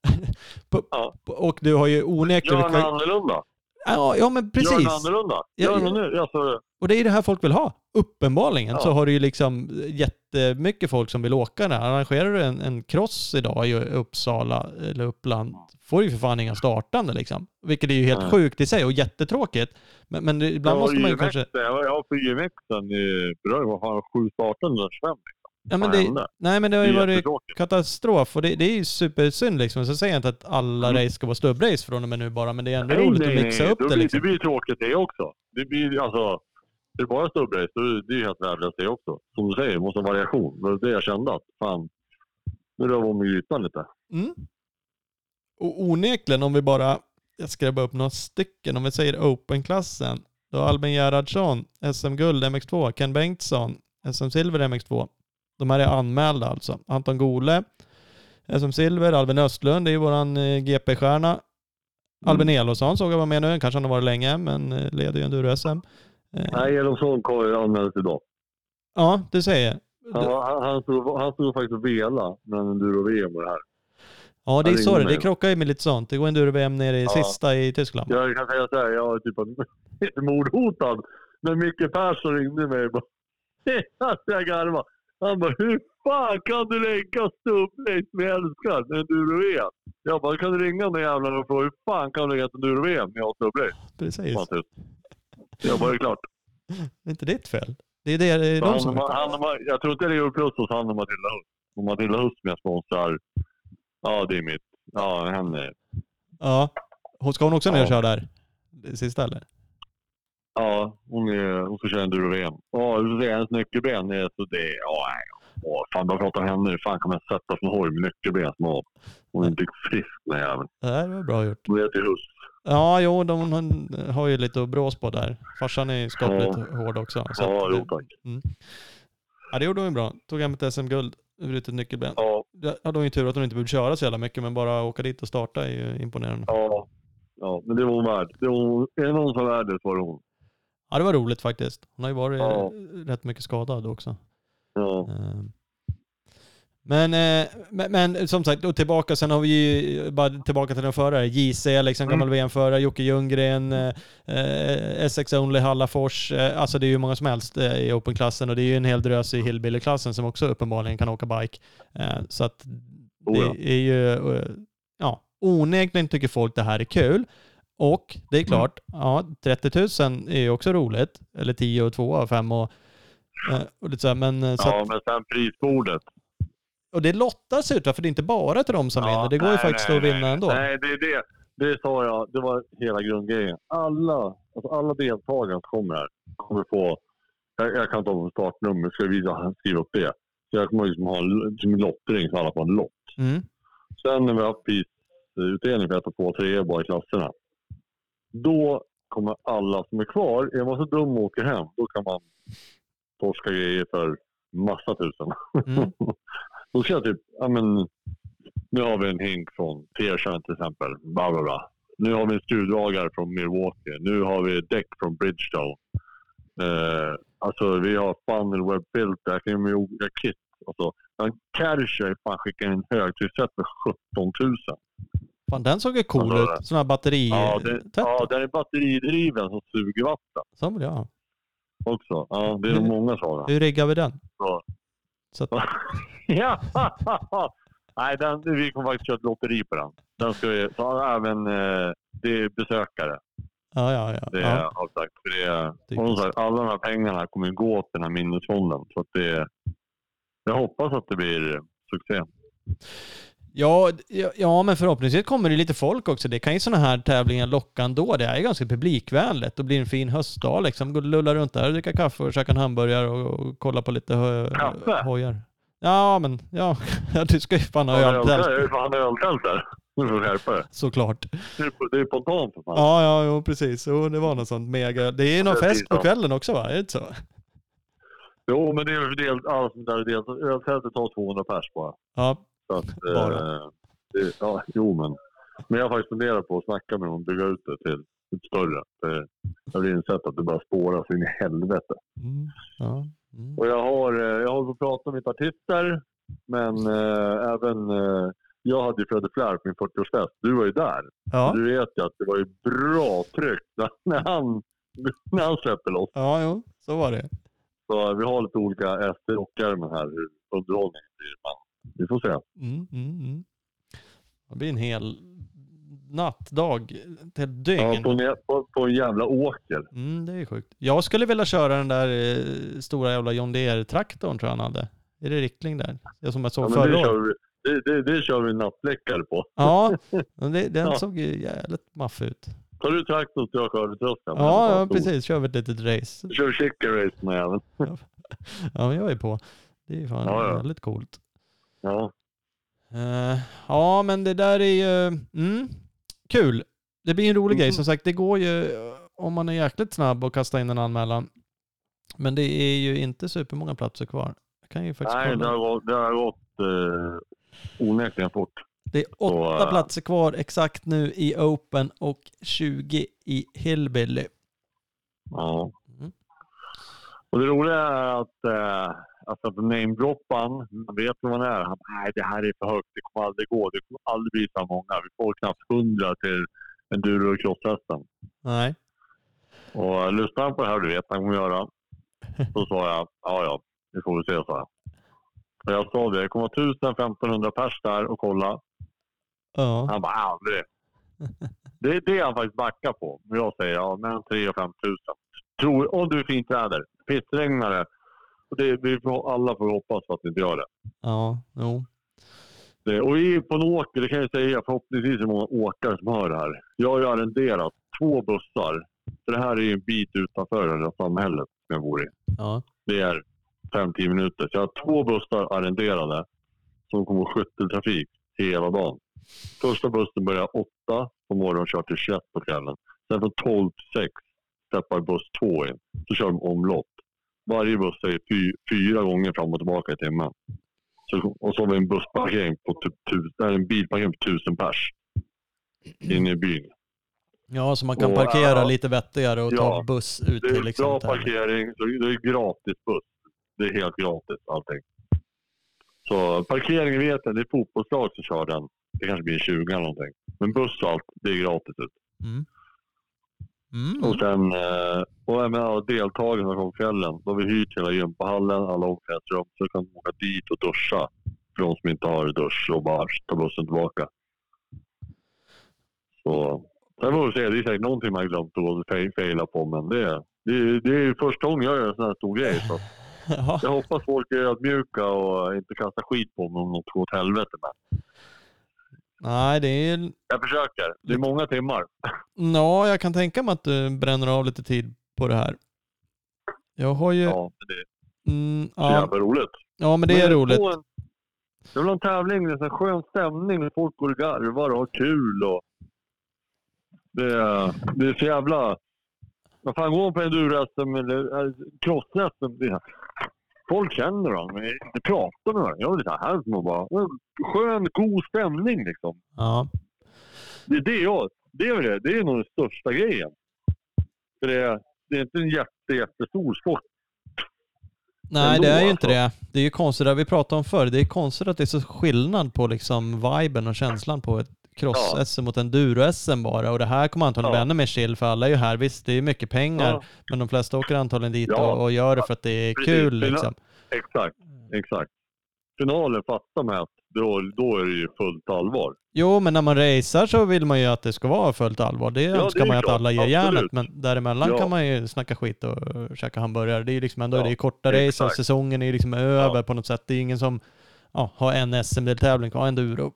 På- Ja. Och du har ju onekligen... Gör något annorlunda. Ja, ja men Gör precis. något annorlunda. Gör ja. något nu. Alltså, Och det är det här folk vill ha. Uppenbarligen Ja. så har du ju liksom jättemycket folk som vill åka där. Arrangerar du en, en cross idag i Uppsala eller Uppland får ju för fan inga startande liksom. Vilket är ju helt Nej. sjukt i sig och jättetråkigt. Men, men ibland måste har man ju kanske... Jag har på IMXen i Bröj, vad fan, sju startande under 25. Ja, men det, nej men det har Det ju varit katastrof och det, det är ju supersynd liksom. Så säger jag inte att alla Mm. race ska vara stubbrace från och med nu bara, men det är ändå Nej, roligt nej, att mixa nej. upp det blir, liksom. Det blir tråkigt det också. Det blir alltså... Det är bara stubbrace, då är det ju helt värdelöst det också. Som du säger, det måste ha variation. Det var det jag kände att fan, nu rör vi om ytan lite. Mm. Och onekligen om vi bara, jag skrev upp några stycken, om vi säger Open-klassen, då Albin Gerhardsson, SM-guld MX2, Ken Bengtsson, SM-silver MX2. De här är anmälda alltså. Anton Gole, SM-silver, Albin Östlund, det är ju våran eh, GP-stjärna. Albin Elofsson såg jag var med nu, kanske han har varit länge, men eh, leder ju Enduro-SM. Eh, Nej, Elofsson kom ju anmäld idag. Ja, du säger. Han, han, han, stod, han stod faktiskt och vela mellan enduro-VM och det här. Ja, det är ringde det krockar ju med lite sånt. Det går enduro-VM nere i Ja. sista i Tyskland. Jag kan säga så här, jag var typ mordhotad. När Micke Persson ringde mig. Bara, alltså jag garvade. Han bara, hur fan kan du lägga stubblängs med älskar med enduro-VM? Jag bara, kan du ringa den jävlar och fråga hur fan kan du lägga ett enduro-VM med jag har stubblängs? Precis. Tyst. Jag bara, det är klart. Det är inte ditt fel. Det är, det, det är de Han, som... han, han, jag tror inte det är plus hos han och Matilda Hust. Och Matilda Hust som jag sponsrar. Ja, det är mitt. Ja, henne. Ja. Hon ska hon också ner och köra där? Det sista eller? Ja, hon, är, hon ska köra enduro-VM. Ja, du får se, hennes nyckelben är så det... Ja, nej. Åh, fan, bara prata om henne. Hur fan kan man sätta en hoj med nyckelben som av? Hon är inte frisk den jäveln. Det här var bra gjort. Hon heter Hust. Ja, jo, de hon har ju lite att brås på där. Farsan är ju skapligt hård också. Så Ja, jo tack. ja, det gjorde hon ju bra. Tog hem ett SM-guld, brutit nyckelben. Ja, Det hade hon ju tur att hon inte behövde köra så jävla mycket, men bara åka dit och starta är ju imponerande. ja. Ja, men det var hon värd. Det var hon, är det någon som är värd det så var det hon. Ja, det var roligt faktiskt. Hon har ju varit Ja. eh, rätt mycket skadad också. Ja. Eh, Men, eh, men, men som sagt, och tillbaka, sen har vi ju bara tillbaka till den förare. JC, liksom gammal VM-förare, Jocke Ljunggren, eh, eh, SX Only Hallafors. Eh, alltså det är ju många som helst eh, i Open-klassen och det är ju en hel drös i Hillbilly-klassen som också uppenbarligen kan åka bike. Eh, så att det Oh ja. är ju, eh, ja, onekligen tycker folk det här är kul. Och det är Mm. klart, ja, 30 000 är ju också roligt. Eller 10 och 2 och 5 och, eh, och lite så här, men eh, så att, ja, men sen prisbordet. och det lottas ut? För det är inte bara till de som Ja, vinner. Det går ju nej, faktiskt nej, att vinna nej. ändå. Nej, det är det. Det sa jag. Det var hela grundgrejen. Alla, alltså alla deltagare som kommer här kommer få... Jag, jag kan ta på startnummer. Ska visa, skriva upp det. Så jag kommer liksom ha en som en lottning så alla får en lott. Mm. Sen när vi har haft prisutdelning för 1, 2, 3 bara i klasserna. Då kommer alla som är kvar, är man så dum och åker hem, då kan man torska grejer för massa tusen. Mm. Då ska jag typ, ja men, nu har vi en hink från Tearshine till exempel. Bla, bla, bla. Nu har vi en skruvdragare från Milwaukee. Nu har vi däck från Bridgestone. Eh, alltså vi har funnel web filter. Jag kan med olika kit. Alltså, en Kärcher fan skickar in en högtrycksset för 17 000. Fan, den såg ju cool Alltså, ut. Sån här batteri... Ja, det, ja, den är batteridriven som suger vatten Så vill jag ha. också. Ja, det är nog många sådana. Hur riggar vi den? Så. Så att, ja! Nej, den, vi kommer faktiskt köra ett lotteri på den. Den ska vi, så även eh, det är besökare. ja, ja, ja. Det ja. har sagt. För det som sagt, alla de här pengarna kommer gå till den här minnesfonden. Så att det, jag hoppas att det blir succé. Ja, ja, men förhoppningsvis kommer det lite folk också. Det kan ju sådana här tävlingar locka ändå. Det är ju ganska publikvänligt. Det blir en fin höstdag liksom. Gå och lulla runt där och dricka kaffe och käka en hamburgare och, och kolla på lite hö, Kaffe? hojar. Ja, men ja, du ska ju fan ha Ja, öl det är ju fan öltält där. Nu får du skärpa dig. Såklart. Det är, är spontant för fan. Ja, ja, jo, precis. Jo, det var något sånt mega. Det är någon Precis fest på kvällen också va? Är det inte så? Jo, men det är del, alla som där. Öltältet tar 200 pers bara. Ja, Så att, Bara. eh, det, ja, jo, men. Men jag har faktiskt funderat på att snacka med dem och bygga ut det till ett större. Jag har insett att det bara spårar så in i helvete. mm, ja. Mm. Och jag har, eh, jag hållit på att prata med artister, men eh, även eh, jag hade ju Fredde Flair på min 40-årsfest. Du var ju där. ja. Du vet ju att det var ju bra tryck när, han, när han släppte loss. ja, jo, så var det. Så vi har lite olika SD-rockärmen här hur underhållningen blir. Men vi får se. Mm, mm, mm. Det blir en hel nattdag, ett helt Ja, dygn. på, en- på, på en jävla åker. Mm, det är sjukt. Jag skulle vilja köra den där eh, stora jävla John Deere-traktorn tror jag han hade. Är det Rickling där? Det som jag Ja, såg men förra året. kör det, det, det kör vi nattläckare på. Ja, det, den Ja. såg ju jävligt maff ut. Tar du traktorn så jag skördetröskan. Ja, ja, precis. Kör vi ett litet race. Kör chicken race med även. Ja, men jag är på. Det är fan Ja, ja. väldigt coolt. Ja. Eh, ja, men det där är ju mm, kul. Det blir en rolig Mm. grej. Som sagt, det går ju eh, om man är jäkligt snabb och kasta in en anmälan. Men det är ju inte supermånga platser kvar. Jag kan ju faktiskt Nej, det har gått, det har gått eh, onekligen fort. Det är åtta Så, eh, platser kvar exakt nu i Open och 20 i Hillbilly. Ja. Mm. Och det roliga är att, eh, alltså på namedroppan, man vet vem man är. Han nej det här är för högt, det kommer aldrig gå. Det kommer aldrig bli så många. Vi får knappt hundra till enduro och crosshästen. Nej. Och eh, lyssnar han på det här, du vet han kommer göra. Så sa jag, ja ja, vi får väl se, sa jag. Och jag sa det, det kommer vara 1000-1500 pers där och kolla. Ja. Han bara, aldrig. Det, det är han faktiskt backar på. Men jag säger, ja, mellan 3 och 5 000. Tror, om du är fint väder. Pissregnar det. Och det, vi får, alla får hoppas på att det inte gör det. Ja, jo. det. Och vi är på en åker, det kan jag säga, förhoppningsvis är det många åkare som hör det här. Jag har ju arrenderat två bussar. För det här är ju en bit utanför det här samhället som jag bor i. Ja. Det är 5-10 minuter. Så jag har två bussar arrenderade som kommer skytteltrafik hela dagen. Första bussen börjar 8 på morgonen och kör till 21 på kvällen. Sen från 12 till 6 steppar buss 2 in. Så kör de omlopp. Varje buss är fy, fyra gånger fram och tillbaka i timmen. Så, och så har vi en bussparkering på typ tusen, en bilparkering på tusen pers inne i byn. ja, så man kan Och, parkera ja. lite vettigare och ta Ja. buss ut Det är till liksom... bra tävling. parkering, så det är gratis buss. Det är helt gratis allting. Så parkeringen vet jag, det är fotbollslag som kör den. Det kanske blir 20 eller någonting. Men buss och allt, det är gratis ut. Mm. Mm. Och sen, eh, och jag menar, deltagarna på kvällen. Då har hyrt hela gympahallen, alla omklädningsrum. Så kan de åka dit och duscha. För de som inte har dusch och bara ta bussen tillbaka. Så, sen får vi se. Det är säkert någonting man har glömt att fe- fejla på. Men det, är- det, det är första gången jag gör en sån här stor grej. Så Ja. jag hoppas folk är ödmjuka och inte kastar skit på mig om något går åt helvete. Men Nej, det är... jag försöker. Det är många timmar. Ja, jag kan tänka mig att du bränner av lite tid på det här. Jag har ju... Ja, det är Mm, ja, jävla roligt. ja, men det är Men roligt. En, vill ha en tävling med en sån skön stämning folk går och garvar och har kul. Och det, är, det är så jävla... Vad fan, går man på enduro-SM eller äh, cross-SM, det är- folk känner men inte pratar med varandra. Jag vill så här, som bara... Skön, god stämning liksom. Ja. Det är det jag... Det är, det, det är nog den största grejen. För det är, det är inte en jätte, jättestor sport. Nej, Ändå, det är ju inte alltså. det. Det är ju konstigt, det vi pratade om förr, det är konstigt att det är så skillnad på liksom viben och känslan på ett cross-SM mot enduro-SM bara. Och det här kommer antagligen Ja. bli ännu mer chill för alla är ju här. Visst, det är mycket pengar, Ja. men de flesta åker antagligen dit Ja. och, och gör det för att det är Precis. kul liksom. Exakt, exakt. Finalen fattar man att då, då är det ju fullt allvar. Jo, men när man racear så vill man ju att det ska vara fullt allvar. Det det önskar är man ju att alla ger järnet, men däremellan Ja. kan man ju snacka skit och käka hamburgare. Det är ju liksom ändå Ja, det är korta race och säsongen är liksom över på något sätt. Det är ingen som ja, har en SM-deltävling kvar, enduro.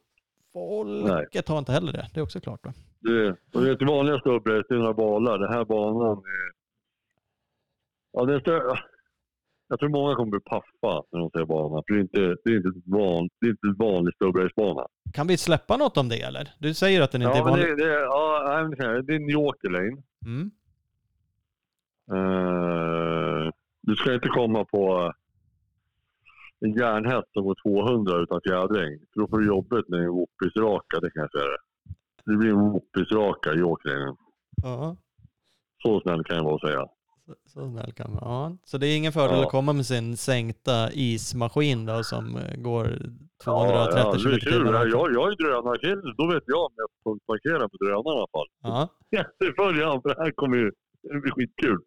Folket har inte heller det. Det är också klart. Va? Det, och det är vanliga stubbar, det är några balar. Den här banan är... Ja, det är stö... Jag tror många kommer bli paffa när de ser banan. För det är inte, det är inte, ett van, det är inte en vanlig stubbrace-bana. Kan vi släppa något om det eller? Du säger att den inte Ja, är vanlig. det, det, ja, det är en Yorker Lane. Mm. Eh, du ska inte komma på en järnhäst som går 200 utan fjädring. För då får du jobbet med en whoopis-raka, det kan jag säga det. Det blir en whoopis-raka i åkringen. Ja, Så snäll kan jag vara att säga. så, så snäll kan man. Ja. Så det är ingen fördel Ja. att komma med sin sänkta ismaskin då som eh, går 230 ja, ja, km timmar. Jag, jag är drönarkille, då vet jag om jag får parkera med drönaren i alla fall. Ja. Jätteföljan, för det här kommer ju det blir skitkul.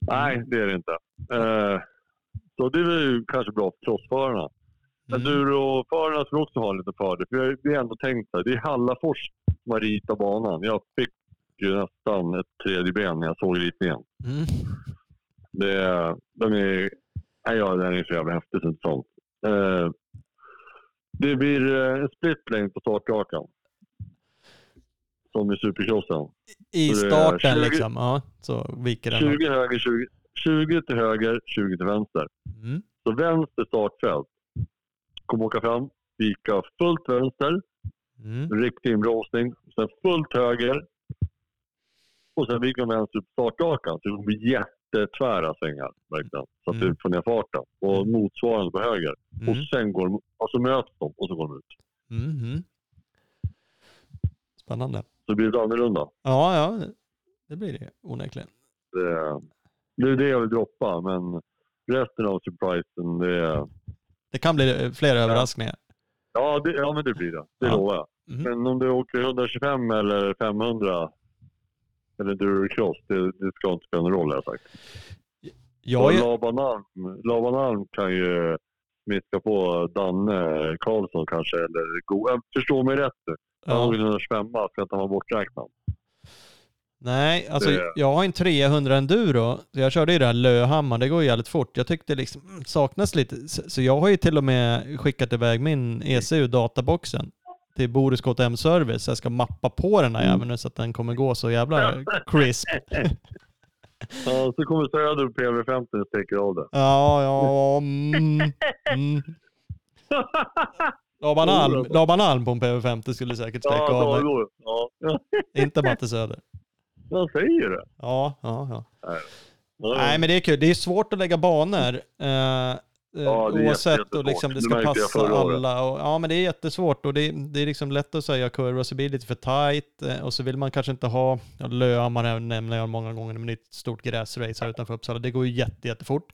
Nej, det är det inte. Eh, så det är väl kanske bra för crossförarna. Men Mm. Enduroförarna skulle också ha en liten fördel. För jag- vi har ändå tänkt att det är Hallafors som har ritat banan. Jag fick ju nästan ett tredje ben när jag såg ritningen. Mm. Det, är- de är, nej, ja, den är så jävla häftigt och sånt. Eh, det blir eh, en split lane på startrakan. Som i supercrossen. I Så starten 20 liksom, ja, så viker den. 20 höger, 20, 20 till höger, 20 till vänster. Mm. Så vänster startfält. Kommer åka fram, vika fullt vänster, Mm. riktig inbromsning, sen fullt höger och sen viker man vänster upp startrakan. Så det kommer jättetvära svängar verkligen. Så att Mm. du får ner farten. Och motsvarande på höger. Mm. Och sen går de, och så möts de och så går de ut. Mm. Mm. Spännande. Så blir det annorlunda. Ja, ja, det blir det onekligen. Det, det är det jag vill droppa, men resten av surprisen, det... Det kan bli fler överraskningar. Ja, det, ja men det blir det. Det Ja. lovar jag. Mhm. Men om du åker 125 eller 500 eller Duracross, det, det ska inte spela någon roll har jag sagt. Jag är, Laban Alm, Laban Alm kan ju smiska på Danne Karlsson kanske. Eller förstår mig rätt nu. Han ja. har 125 ska inte vara borträknad. Nej, alltså Det- jag har en 300 enduro. Så jag körde ju det här Löhammar, det går ju jävligt fort. Jag tyckte liksom mm, saknas lite. Så jag har ju till och med skickat iväg min ECU databoxen till Boris KTM Service. Jag ska mappa på den här Mm. jäveln så att den kommer gå så jävla crisp. Ja, så kommer Söder på PV50 och sticker av det. Ja, ja, mm, mm. Laban Alm, Laban Alm på en PV50 skulle säkert sträcka Ja, av ja. Inte Matte Söder. Jag säger det. Ja, ja, ja. Ja, Nej, men det är kul. Det är svårt att lägga banor. Eh, eh, Ja, oavsett jätte- och liksom det ska passa alla. Och, ja, men det är jättesvårt och det, det är liksom lätt att säga kurvor så blir det lite för tight eh, och så vill man kanske inte ha, ja, Löhammar nämner jag många gånger, men det är ett stort gräsrace här utanför Uppsala. Det går ju jätte, jättefort.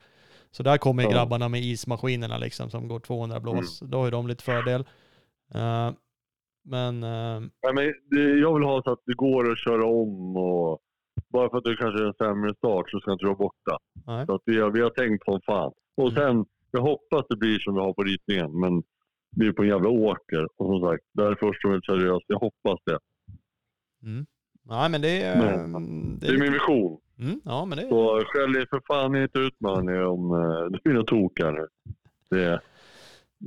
Så där kommer ju Ja. grabbarna med ismaskinerna liksom som går 200 blås. Mm. Då har ju de lite fördel. Eh, men eh, Nej, men det, jag vill ha så att det går att köra om och bara för att det kanske är en sämre start så ska inte du vara borta. nej. Så att vi, har, vi har tänkt på en fan. Och Mm. sen, jag hoppas det blir som vi har på ritningen, men det är på en jävla åker. Och som sagt, det här är första gången seriöst. Jag hoppas det. Mm. Nej, men det är... Men, mm, Det är min vision. mm, ja, men det är... Så skäll för fan inte ut henne om eh, det blir något tok här nu. Det, det,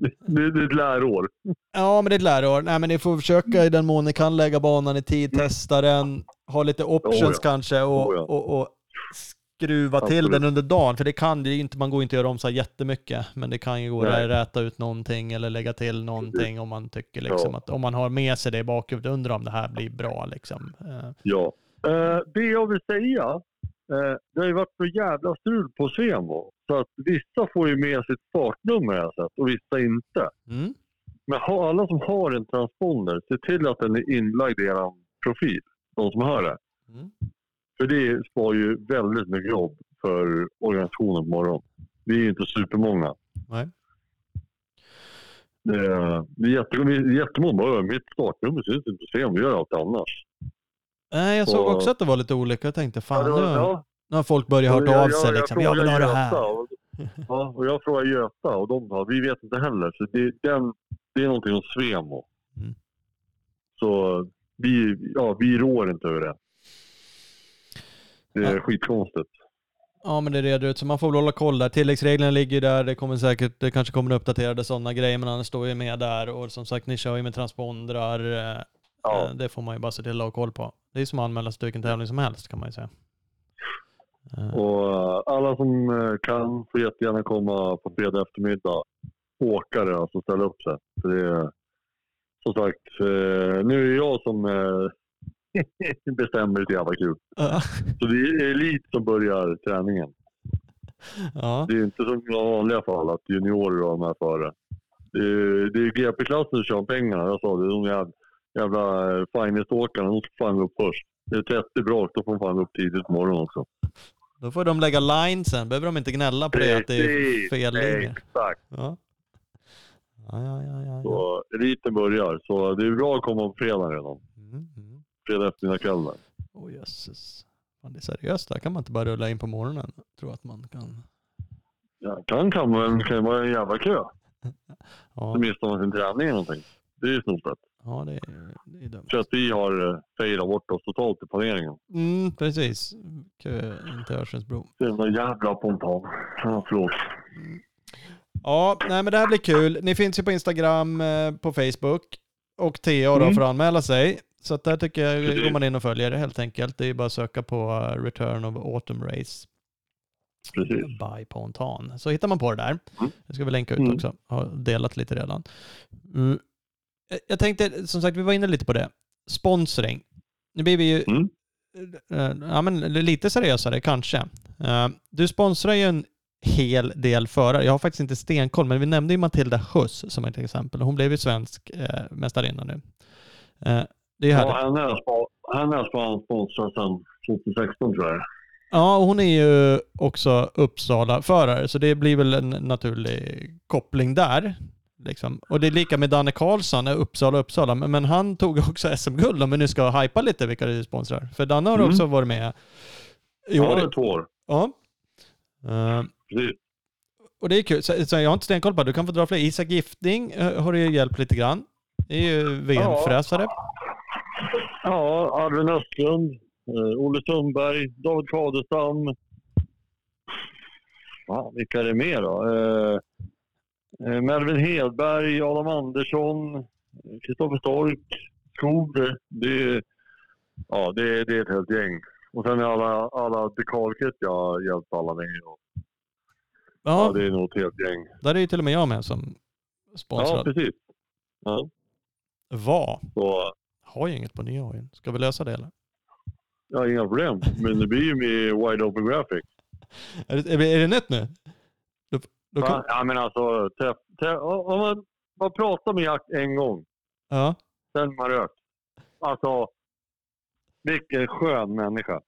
det, det är ett läroår. Ja, men det är ett läroår. Nej, men ni får försöka i den mån ni kan lägga banan i tid, testa den, ha lite options Oh ja. kanske och, Oh ja. och, och skruva till Absolut. den under dagen. För det kan det inte, man går inte att göra om så här jättemycket, men det kan ju gå Nej. att räta ut någonting eller lägga till någonting om man tycker liksom Ja. att om man har med sig det i bakhuvudet, undrar om det här blir bra liksom. Eh, Ja. Eh, det jag vill säga, eh, det har ju varit så jävla strul på Svevo. Så att vissa får ju med sitt startnummer har jag sett och vissa inte. Mm. Men ha, alla som har en transponder, se till att den är inlagd i er profil. De som hör det. Mm. För det spar ju väldigt mycket jobb för organisationen på morgonen. Vi är inte supermånga. Nej. Det är, det är, jätte, det är jättemånga mitt startnummer syns inte på Svevo, vi gör allt annars. Nej, jag såg också att det var lite olika. Jag tänkte fan det var- nu, ja, nu har folk börjat hört Jag- av sig jag liksom. Jag vill ha det här. och- Ja, och jag frågar Göta och de sa vi vet inte heller. Så det, den, det är någonting hos Svemo. Mm. Så vi, ja, vi rår inte över det. Det är Ja. skitkonstigt. Ja, men det reder ut så man får väl hålla koll där. Tilläggsreglerna ligger där. Det kommer säkert, det kanske kommer uppdaterade sådana grejer, men han står ju med där och som sagt, ni kör ju med transpondrar. eh, Ja. eh, Det får man ju bara se till att ha koll på. Det är som att anmäla sig till vilken tävling som helst kan man ju säga. Eh, Och eh, alla som eh, kan får jättegärna komma på fredag eftermiddag. Åkare, alltså ställa upp sig. Så det är, som sagt, nu är det jag som bestämmer lite jävla kul. Så det är elit som börjar träningen. ja. Det är inte som i vanliga fall att juniorer har med före. Det är, det är GP-klassen som kör pengarna. Jag sa det, de jävla, jävla finest-åkarna, de ska fan gå upp först. Det är 30 brak, då får de fan gå upp tidigt på morgonen också. Då får de lägga line sen. Behöver de inte gnälla på det att det är fel linje. Exakt. Ja. Ja, ja, ja, ja. Så eliten börjar. Så det är bra att komma på fredag redan. Mm, mm. Fredag eftermiddag kväll där. Åh jösses. Fan, det är seriöst. Där kan man inte bara rulla in på morgonen. Jag tror att man kan. Ja, kan kan men det kan ju vara en jävla kö. Ja, Så missar man sin träning eller någonting. Det är ju snopet. Ja det, är, det är dumt. För att vi har eh, failat bort oss totalt i planeringen. Mm, precis. Kö in till Örsundsbro. Det är en jävla pontan. Ja, förlåt. Ja, nej men det här blir kul. Ni finns ju på Instagram, eh, på Facebook och TA då Mm. för att anmäla sig. Så att där tycker jag går man in och följer det helt enkelt. Det är ju bara att söka på eh, Return of Autumn Race Precis. by Pontan. Så hittar man på det där. Mm. Det ska vi länka ut Mm. också. Har delat lite redan. Mm. Eh, Jag tänkte, som sagt, vi var inne lite på det. Sponsring. Nu blir vi ju Mm. eh, ja, men lite seriösare kanske. Eh, Du sponsrar ju en hel del förare. Jag har faktiskt inte stenkoll, men vi nämnde ju Matilda Huss som ett exempel. Hon blev ju svensk eh, mästarinna nu. Eh, det är. Ja, henne har spa- sponsrat sedan 2016 tror jag. Ja, och hon är ju också Uppsala-förare, så det blir väl en naturlig koppling där. Liksom. Och det är lika med Danne Karlsson, eh, Uppsala, Uppsala. Men, men han tog också SM-guld om vi nu ska hypa lite vilka det sponsrar. För Danne har Mm. också varit med i Ja, år. är två år. Ja. Eh, Precis. och det är kul. Så, så jag har inte stenkoll på. Du kan få dra fler. Isak Gifting eh, har ju hjälpt lite grann. Det är ju VM-fräsare. Ja, Arvid Östlund, eh, Olle Sundberg, David Kadestam. Ja, vilka är det mer då? Eh, Melvin Hedberg, Adam Andersson, Kristoffer Stork, Skog. Det, ja, det, är- det är ett helt gäng. Och sen är alla, alla dekalkit jag har hjälpt alla med. Och, ja, Ja, det är nog ett helt gäng. där är ju till och med jag med som Ja, sponsrad. precis. Ja, så, Har ju inget på nya hojen. Ska vi lösa det eller? ja, inga problem. Men det blir ju med Wide Open Graphic. Är det, är det, är det nytt nu? Då, kan? Ja, men alltså, träff, träff, om man, man pratar med Jack en gång, ja. sen man rökt. Alltså, vilken skön människa.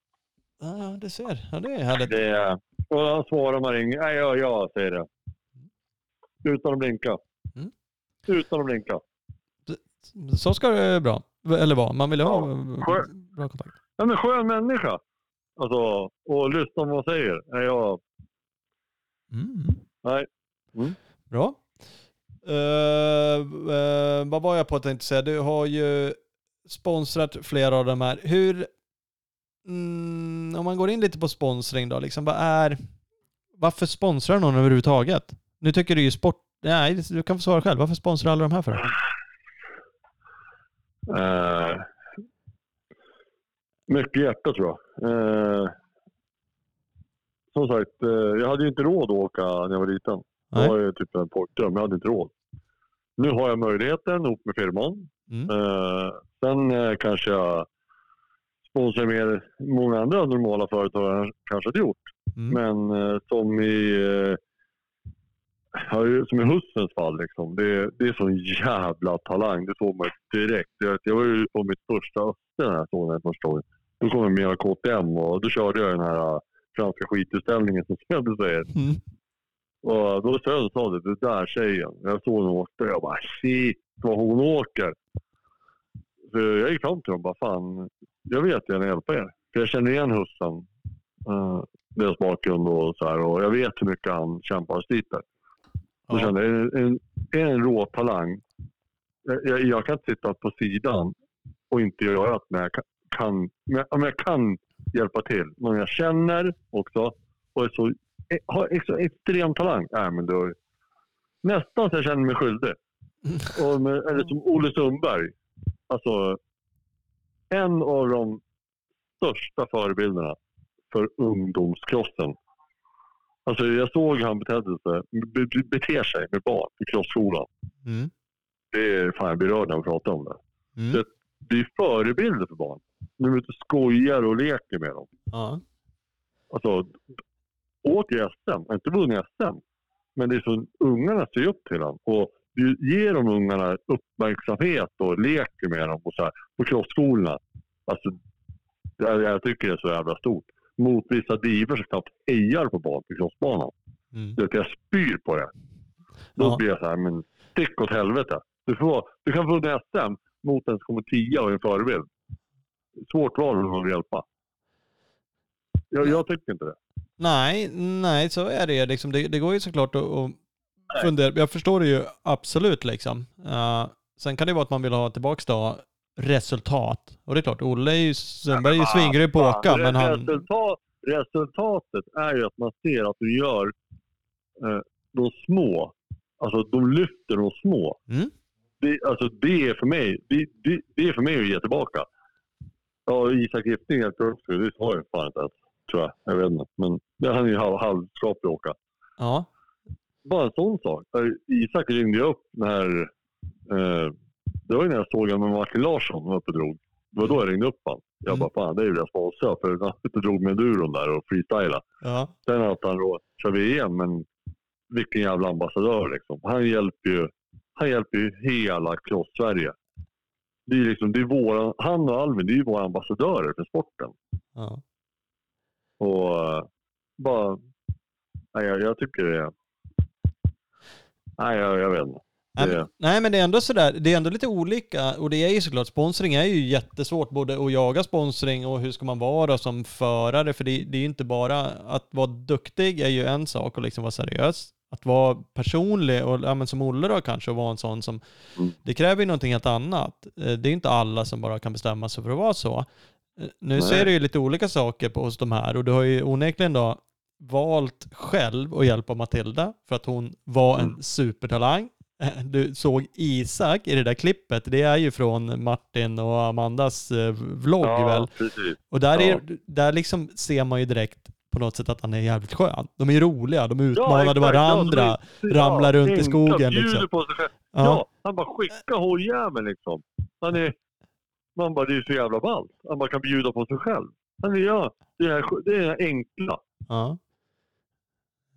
ja, det ser. Ja, det är härligt. Det är, och han svarar man ringer. Nej, ja, ja, säger det. Utan att blinka. Mm. Utan att blinka. Så ska det bra. Eller vara. Man vill ha Ja, bra kontakt. Ja, men skön människa. Alltså, och lyssna på vad man säger. Nej, ja, Mm. Nej. Mm. Bra. Eh, eh, vad var jag på att tänkte säga? Du har ju sponsrat flera av de här. Hur, mm, om man går in lite på sponsring då, liksom, vad är, varför sponsrar någon överhuvudtaget? Nu tycker du ju sport, nej du kan få svara själv. Varför sponsrar alla de här för? Eh, mycket hjärta tror jag. Eh, som sagt, eh, jag hade ju inte råd att åka när jag var liten. Nej. var ju typ en pojkdröm. Jag hade inte råd. Nu har jag möjligheten ihop med firman. Mm. Eh, sen eh, kanske jag sponsrar mer än många andra normala företag kanske hade gjort. Mm. Men eh, som i eh, som i Hussens fall, liksom. det, det är sån jävla talang. Det såg man direkt. Jag, jag var ju på mitt första öste när jag såg den första gången. Då kom jag med KTM och då körde jag den här franska skitutställningen som Sebbe säger. Mm. Och då Söder sa det, det där tjejen. Jag såg henne åka och jag bara shit vad hon åker. Så jag gick fram till dem och bara fan, jag vet gärna hjälpa er. För jag känner igen hussen. Uh, deras bakgrund och så här. Och jag vet hur mycket han kämpar och sliter. Då Ja. kände jag, är en, det en rå talang. Jag, jag, jag kan inte sitta på sidan och inte göra det, men jag kan, kan, om jag kan hjälpa till. Någon jag känner också och är så, är, har så extrem talang. Nej, men då, nästan så jag känner mig skyldig. Och med, eller som Olle Sundberg. Alltså, en av de största förebilderna för ungdomskrossen. Alltså jag såg hur han betedde sig, be, be, beter sig med barn i crossskolan. Mm. Det är fan jag blir rörd när jag pratar om det. Mm. Det- Det är förebilder för barn. Vet du skojar och leker med dem. Ja. Alltså, åk i SM, inte vunnit SM. Men det är så ungarna ser upp till honom. Och du ger de ungarna uppmärksamhet och leker med dem och så här, på crossskolorna. Alltså, jag, jag tycker det är så jävla stort. Mot vissa divor som knappt hejar på barn på crossbanan. Mm. Du vet, jag spyr på det. Då Ja. blir jag så här, men stick åt helvete. Du, får, du kan få vinna SM mot en som kommer tia och en förebild. Svårt val att hjälpa. Jag, jag tycker inte det. Nej, nej, så är det liksom. Det, det går ju såklart att, att fundera. Jag förstår det ju absolut liksom. Uh, sen kan det vara att man vill ha tillbaka då resultat. Och det är klart, Olle är ju, Sundberg är ju svingrym på att åka, men han... Resultat, resultatet är ju att man ser att du gör eh, de små. Alltså de lyfter de små. Mm. Det, alltså, det är för mig det, det, det är för mig att ge tillbaka. Ja, Isak Gifting hjälper också. Det sa jag fan inte ens, tror jag. Jag vet inte. Men det, han är ju halv, åka. Ja. Bara en sån sak. Eh, Isak ringde jag upp när... Eh, det var ju när jag såg honom med Martin Larsson var uppe drog. Det var då jag ringde upp honom. Jag Mm. bara, fan det är ju det jag sponsrar. För han och drog med enduron där och freestyla. Ja. Sen att han då kör VM, men vilken jävla ambassadör liksom. Han hjälper ju, han hjälper ju hela cross-Sverige. Det är liksom, det är våra, han och Alvin, det är ju våra ambassadörer för sporten. ja. Och eh, bara... Nej, jag, jag tycker det är... Nej, jag, jag vet inte. Nej, Det- men- Nej men det är ändå sådär, det är ändå lite olika och det är ju såklart, sponsring är ju jättesvårt både att jaga sponsring och hur ska man vara som förare för det, det är ju inte bara att vara duktig är ju en sak och liksom vara seriös. Att vara personlig och ja, men som Olle då kanske och vara en sån som, Mm. det kräver ju någonting helt annat. Eh, Det är ju inte alla som bara kan bestämma sig för att vara så. Eh, Nu Nej. ser du ju lite olika saker på hos de här och du har ju onekligen då valt själv att hjälpa Matilda för att hon var en Mm. supertalang. Eh, Du såg Isak i det där klippet, det är ju från Martin och Amandas vlogg väl? Ja, precis. Och där, ja. är, där liksom ser man ju direkt på något sätt att han är jävligt skön. De är roliga, de utmanade exakt. varandra. Ja, ramlar runt i enkla, skogen, bjuder liksom. På sig själv. Ja. Ja. han bara skickar hojjäveln liksom. Han är... Man bara, det är så jävla ballt. Han bara kan bjuda på sig själv. Han är, ja, det är det är enkla. Ja.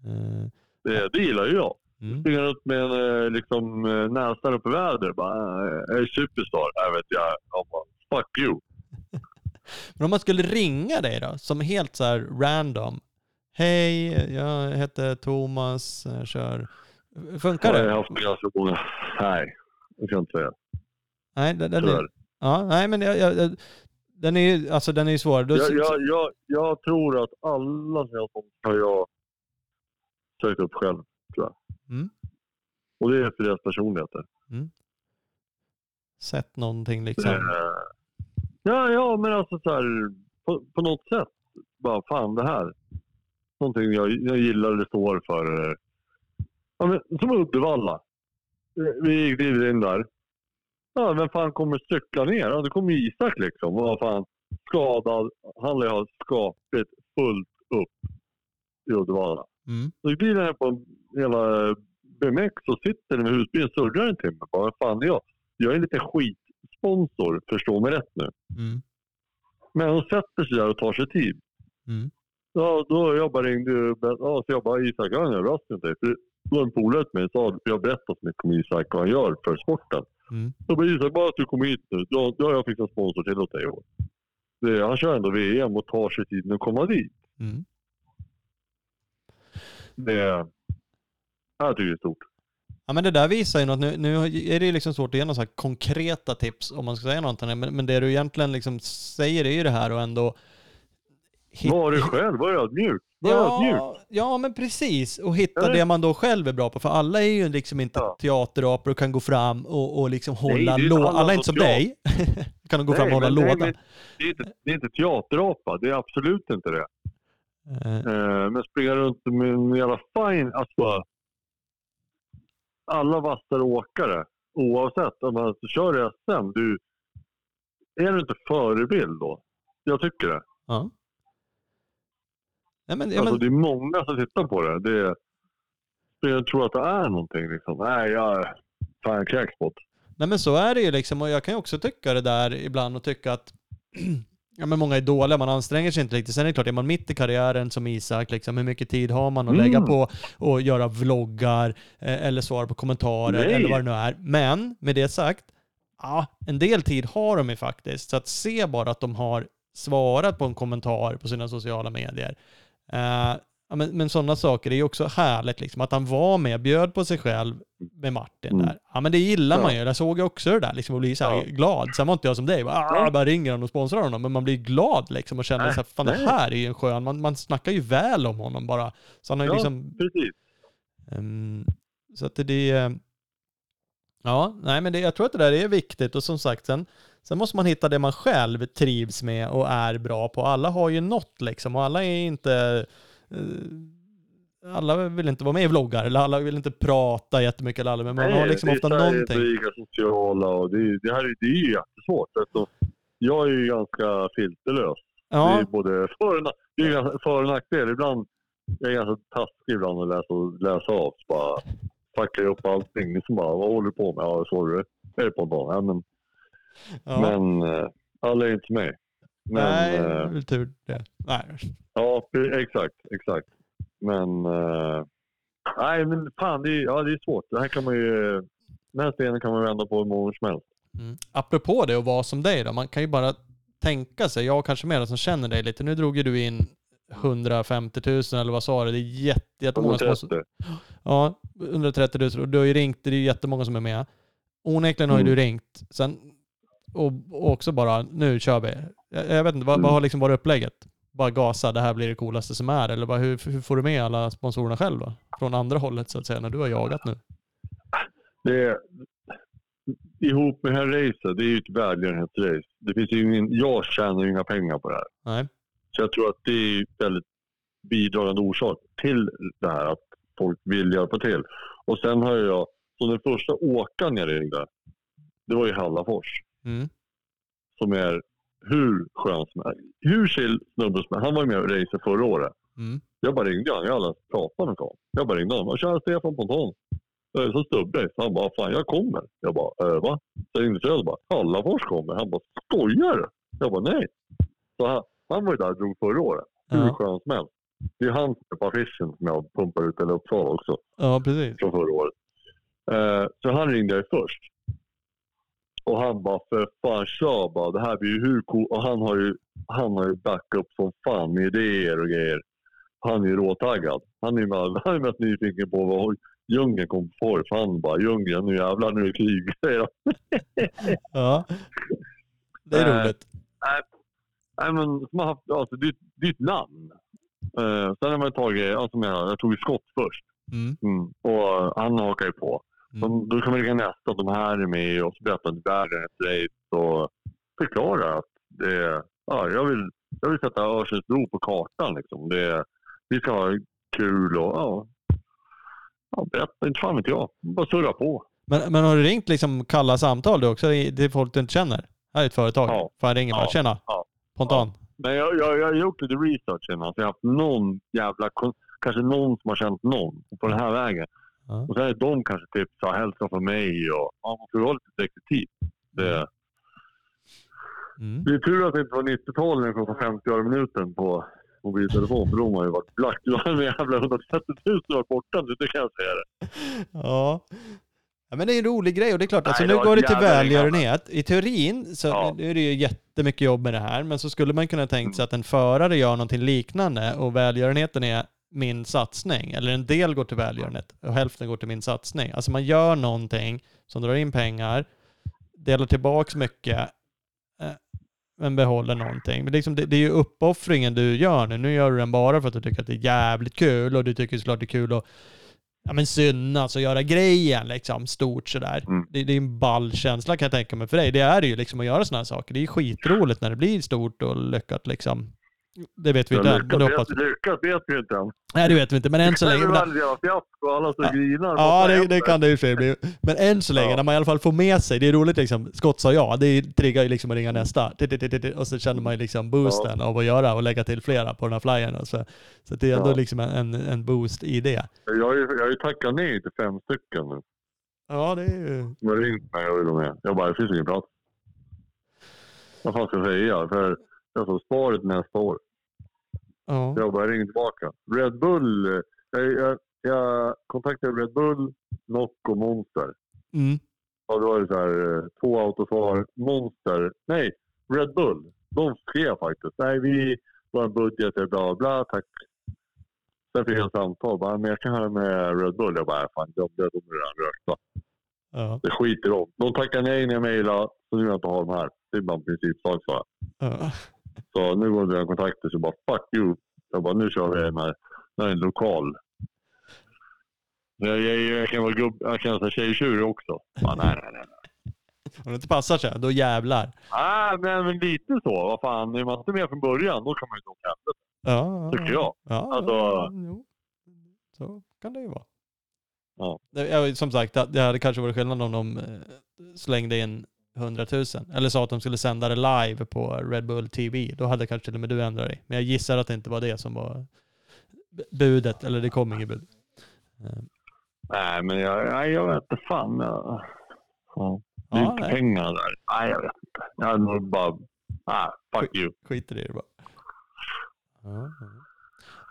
Eh, Det, det gillar ju jag. Mm. Springa runt med en eh, liksom, eh, näsan upp i vädret. Bara, eh, jag är superstar. Jag vet jag. jag bara, fuck you. Men om man skulle ringa dig då, som helt så här random. Hej, jag heter Thomas, jag kör... Funkar Jag har det? ganska många... Nej, det kan jag inte säga. Nej, den, den är, Tyvärr. ja, nej men jag, jag, jag, den är ju alltså den är svår. Då, Jag, jag, jag, jag tror att alla som jag har har jag sökt upp själv, tror jag. Mm. Och det är efter deras personligheter. Sett någonting liksom. Eh, Ja, ja, men alltså så här, på, på något sätt. Bara fan det här. Någonting jag, jag gillar eller står för. eh. Ja, men, som Uddevalla. Vi gick in där. Ja, vem fan kommer cykla ner? Ja, det kommer Isak liksom. Och vad fan, skadad. Han lär ha skapligt fullt upp i Uddevalla. Mm. Så bilen här på en hela BMX och sitter med husbilen och surrar en timme. Bara, vad fan är jag? Jag är en liten skitsponsor, förstå mig rätt nu. Mm. Men hon sätter sig där och tar sig tid. Mm. Ja, då jag bara ringde ja, så jag bara Isak, jag har en överraskning till dig. För Då var en polare till mig sa, jag berättat så mycket om Isak vad han gör för sporten. Mm. Jag bara Isak, bara att du kommer hit nu, då, då har jag fixat sponsor till åt dig i år. Det, han kör ändå VM och tar sig tiden att komma dit. Mm. Det, jag tycker det är stort. Ja men det där visar ju något. Nu, nu är det ju liksom svårt att ge några konkreta tips om man ska säga någonting. Men, men det du egentligen liksom säger är ju det här och ändå... hit- Var dig själv, var ödmjuk. Var ödmjuk. Ja, ja, men precis. Och hitta Eller? det man då själv är bra på. För alla är ju liksom inte Ja. teaterapor och kan gå fram och, och liksom hålla det är inte låda. alla Alla är inte som dig. kan gå fram och hålla nej, låda. men det, är inte, det är inte teaterapa, det är absolut inte det. Eh, Eh, men springa runt med en jävla fine, alltså. Alla vassare åkare, oavsett om man kör i SM, du, är du inte förebild då? Jag tycker det. ja. Nej, men, ja, Alltså, men, det är många som tittar på det. det är, jag tror att det är någonting liksom. Nej, jag fan jag kräks på det. nej men så är det ju liksom. Och jag kan ju också tycka det där ibland och tycka att Ja men många är dåliga, man anstränger sig inte riktigt. Sen är det klart, är man mitt i karriären som Isak, liksom, hur mycket tid har man att Mm. lägga på att göra vloggar eh, eller svara på kommentarer Nej. eller vad det nu är. Men med det sagt, ja, en del tid har de ju faktiskt. Så att se bara att de har svarat på en kommentar på sina sociala medier. Eh, ja, men, men sådana saker är ju också härligt, liksom, att han var med, bjöd på sig själv med Martin Mm. där. Ja men det gillar Ja. man ju. Jag såg ju också det där liksom och blir så Ja. glad. Sen var inte jag som dig, bara, ah, bara ringer honom och sponsrar honom. Men man blir glad liksom och känner Nej. så här, fan det här är ju en skön, man, man snackar ju väl om honom bara. Så han har ju Ja. liksom, Precis. ehm, så att det är, ja, nej men det, jag tror att det där är viktigt och som sagt sen, sen måste man hitta det man själv trivs med och är bra på. Alla har ju något liksom och alla är inte alla vill inte vara med i vloggar, eller alla vill inte prata jättemycket, eller alla, men man har liksom ofta någonting. dryga sociala och det, det här är, det är ju jättesvårt. Alltså, jag är ju ganska filterlös. Det är Ja, både för och, det är för och nackdel. Ibland jag är ganska taskig ibland att läsa, läsa av. Så bara jag upp allting. Liksom bara, vad håller du på med? Ja, sorry. Jag är på en dag. Ja, men ja. men eh, alla är inte mig. Men, nej, det eh, är väl tur det. Nej. ja, exakt. Exakt. Men eh, nej, men fan, det är, ja, det är svårt. Det här kan man ju... Den här stenen kan man vända på hur många som helst. Mm. Apropå det att vara som dig då, man kan ju bara tänka sig, jag kanske mer som känner dig lite, nu drog ju du in 150 000 eller vad sa du? Det är jätte, jättemånga som har, 130. Ja, 130 000. Och du har ju ringt, det är ju jättemånga som är med. Onekligen har ju Mm. du ringt. Sen, och, och också bara, nu kör vi. Jag, jag vet inte, vad, Mm. vad har liksom varit upplägget? Bara gasa, det här blir det coolaste som är. Eller bara, hur, hur får du med alla sponsorerna själv då? Från andra hållet så att säga, när du har jagat nu. Det är, ihop med det här racet, det är ju ett välgörenhetsrace. Det finns ju ingen, jag tjänar ju inga pengar på det här. Nej. Så jag tror att det är väldigt bidragande orsak till det här att folk vill hjälpa till. Och sen har jag, så den första åkaren jag ringde, det var ju Hallafors. Mm. Som är hur skön som helst. Hur chill snubbe som. Han var med och racade förra året. Mm. Jag bara ringde honom. Jag hade aldrig pratat med honom. Jag bara ringde honom. Tja Stefan Ponton. Jag är så stubbe. Så han bara, fan jag kommer. Jag bara, äh, va? Så jag ringde och bara, Hallafors kommer. Han bara, skojar du? Jag bara, nej. Så han, han var ju där och drog förra året. Hur Ja. skön som helst. Det är han som är på affischen som jag pumpar ut i Uppsala också. ja, precis. Från förra året. Eh, så han ringde jag först. Och han bara, för fan kör bara. Det här blir ju hur coolt. Och han har ju, han har ju backup som fan med idéer och grejer. Han är ju råtaggad. Han är, med, han är mest nyfiken på vad djungeln kommer på för Han bara, djungeln nu jävlar nu är det krig. Ja. Det är Eh, roligt. Nej men som har haft, alltså är ett namn. Eh, sen har man tagit, alltså jag, jag tog ju skott först. Mm. Mm. Och han hakar ju på. Mm. Då kan man ringa nästa, de här är med och så berättar att världen är ett race och förklara att det ja, jag vill, jag vill sätta Örsundsbro på kartan liksom. Det vi ska ha kul och ja, ja berätta, inte fan vet jag. Bara surra på. Men, men har du ringt liksom kalla samtal du också till folk du inte känner? Här är ett företag. Ja. Fan ringer bara, Ja. tjena. Ja. Spontan. Men jag, jag, jag har gjort lite research innan, så jag har haft någon jävla, kanske någon som har känt någon på den här vägen. Ja. Och sen är de kanske tipsar, hälsa för mig och ja, man får vara lite detektiv. Det, Mm. Det är tur att det inte var 90-tal när det kostade 50 öre minuten på mobiltelefon. För de har ju varit black. Du har en jävla 130 000 varit borta nu, det kan jag säga det. Ja. ja. Men det är en rolig grej och det är klart, alltså, Nej, det nu går det till välgörenhet. I teorin så Ja. är det ju jättemycket jobb med det här, men så skulle man kunna tänka sig att en förare gör någonting liknande och välgörenheten är min satsning, eller en del går till välgörenhet och hälften går till min satsning. Alltså man gör någonting som drar in pengar, delar tillbaks mycket, eh, men behåller någonting. Men liksom det, det är ju uppoffringen du gör nu. Nu gör du den bara för att du tycker att det är jävligt kul och du tycker såklart det är kul att ja, men synas och göra grejen liksom stort sådär. Mm. Det, det är en ball känsla kan jag tänka mig för dig. Det är det ju liksom att göra sådana här saker. Det är skitroligt när det blir stort och lyckat liksom. Det vet vi inte än, men det hoppas lyckas vet vi inte än. Nej, det vet vi inte, men än så Det länge. är väl jävla fiasko och alla som grinar. Ja, det, det kan det ju i och för sig bli. Men än så länge, Ja. när man i alla fall får med sig, det är roligt liksom, Scott sa ja, det triggar ju liksom att ringa nästa. Och så känner man ju liksom boosten av att göra och lägga till flera på den här flyern. Så, så det är ändå Ja. liksom en, en boost i det. Jag har ju, jag har ju tackat nej till fem stycken nu. Ja, det är ju... De har ringt mig och vill med. Jag bara, det finns ingen plats. Vad fan ska jag säga? För jag sa sparet nästa år. Ja. Jag bara ringde tillbaka. Red Bull. eh, Jag, jag, jag kontaktade Red Bull, Nock och Monster. Mm. Och då var det så här, eh, två autosvar. Monster. Nej, Red Bull. De skrev faktiskt. Nej, vi har en budget, bla bla bla, tack. Sen fick jag ett samtal. Bara, men jag kan höra med Red Bull. Jag bara, fan, de, de är redan rökta. Ja. Det skiter de De tackar nej när jag mejlade, så nu vill jag inte ha dem här. Det är bara en principsak, sa jag. Ja. Så nu går det kontakter, så bara, fuck you. Jag bara, nu kör vi den här. Det här är en lokal. Jag, jag, jag kan vara gubb, jag kan vara tjejtjurig också. Bara, nej, nej, nej. Om det inte passar sig, då jävlar. Ah, men, men lite så. Vad fan, är man inte med från början, då kan man ju inte åka hem. Ja, Tycker jag. Ja, Alltså- ja, jo. Så kan det ju vara. Ja. Som sagt, det det hade kanske varit skillnad om de eh, slängde in 100 000. Eller sa att de skulle sända det live på Red Bull TV. Då hade kanske till och med du ändrat dig. Men jag gissar att det inte var det som var budet. Eller det kom inget bud. Eh, Nej, men jag, nej, jag vet inte fan. Jag, ja. Det är Ja, nej. pengar där. Nej, jag vet inte. Jag hade nog bara... Ah, fuck you. Skiter i det bara. Ja, ja.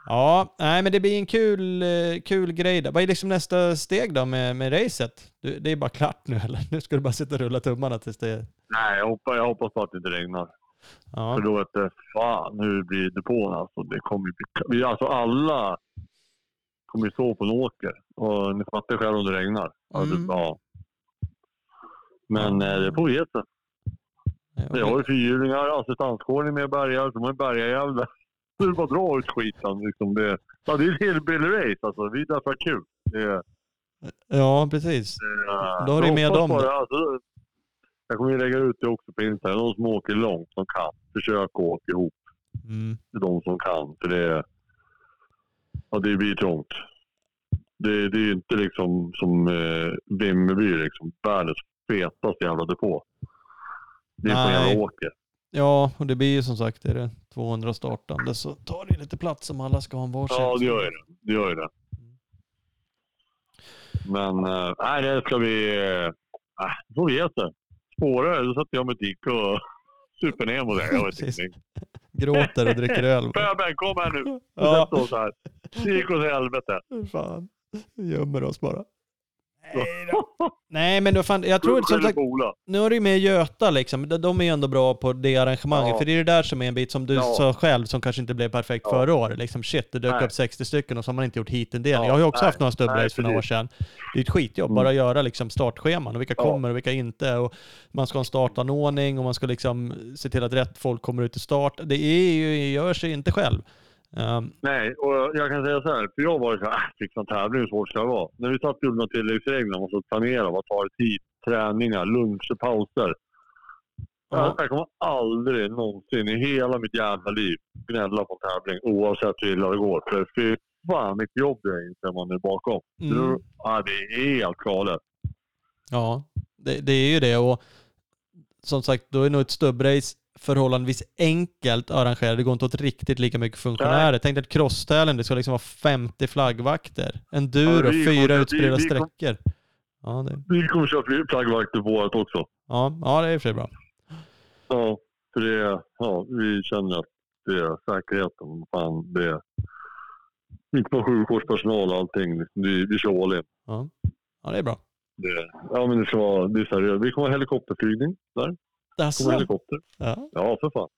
Ja, nej men det blir en kul, eh, kul grej där. Vad är liksom nästa steg då med, med racet? Du, det är bara klart nu eller? Nu ska du bara sitta och rulla tummarna tills det... Nej, jag hoppas, jag hoppas på att det inte regnar. Ja. För då vet jag fan hur det blir depån alltså. Det kommer ju bli... Alltså alla kommer ju stå på en åker. Och ni fattar själv om det regnar. Alltså, Mm. ja. Men eh, det får vi veta. Vi har ju fyrhjulingar, assistanskåren är med och bärgar. De har ju bärgarjävlar. Så det bara dra ut skiten. Liksom det, ja, det är ett hillbilly-race alltså. Vi är där för att ha kul. Det, Ja, precis. det, Då har du med dem bara. Alltså, jag kommer ju lägga ut det också på Instagram. De som åker långt, som kan. Försök åka ihop. Mm. de som kan. För det, ja, det blir trångt. Det, det är ju inte liksom som eh, Vimmerby, liksom, världens fetaste jävla depå. Det är på jävla åker. Ja, och det blir ju som sagt, är det 200 startande så tar det lite plats om alla ska ha en varsin. Ja, det gör ju det. Det gör det. Men eh, nej, det ska vi... Eh, äh, får vi veta. Spårar då sätter jag mig dit och super ner mot det. Jag vet ingenting. Gråter och dricker öl. Fabian, kom här nu. Vi Ja. oss här. Det gick åt helvete. Fan, gömmer oss bara. Nej, men då fan, jag tror som sagt, nu är det ju med Göta liksom. De- är ju ändå bra på det arrangemanget. Ja. För det är det där som är en bit som du Ja. sa själv som kanske inte blev perfekt Ja. förra året. Liksom shit, det dök Nej. upp 60 stycken och så har man inte gjort hit en del. Ja, jag har ju också nej. haft några stubbrace för några år sedan. Det är ett skitjobb, Mm. bara göra liksom startscheman och vilka kommer och vilka inte. Och man ska ha en startanordning och man ska liksom se till att rätt folk kommer ut i start. Det är ju, gör sig inte själv. Um, Nej, och jag kan säga så här. För jag var så här, äh, fick tävling, hur svårt ska det vara? När vi satt gjorde några tilläggsregler, man måste planera, vad tar det tid? Träningar, luncher, pauser. Ja. Jag, kommer aldrig någonsin i hela mitt jävla liv gnälla på en tävling oavsett hur illa det går. För fy fan vilket jobb det är inser man är bakom. Mm. Så, ja, det är helt galet. Ja, det, det är ju det och som sagt, då är nog ett stubbrace förhållandevis enkelt att arrangera. Det går inte åt riktigt lika mycket funktionärer. Tänk dig ett crosstävling, det ska liksom vara 50 flaggvakter. Enduro, Ja, fyra utspridda vi- sträckor. Ja, det, Vi kommer köra fler flaggvakter på året också. ja, ja, det är i och för sig bra. Ja, för det, ja, vi känner att det är säkerheten. Fan, det är inte bara sjukvårdspersonal och allting. Vi, vi kör all in. Ja, ja det är bra. Det, ja, men det ska vara det är seriöst. Vi kommer ha helikopterflygning där. Det kommer Alltså, helikopter. ja, Ja, för fan.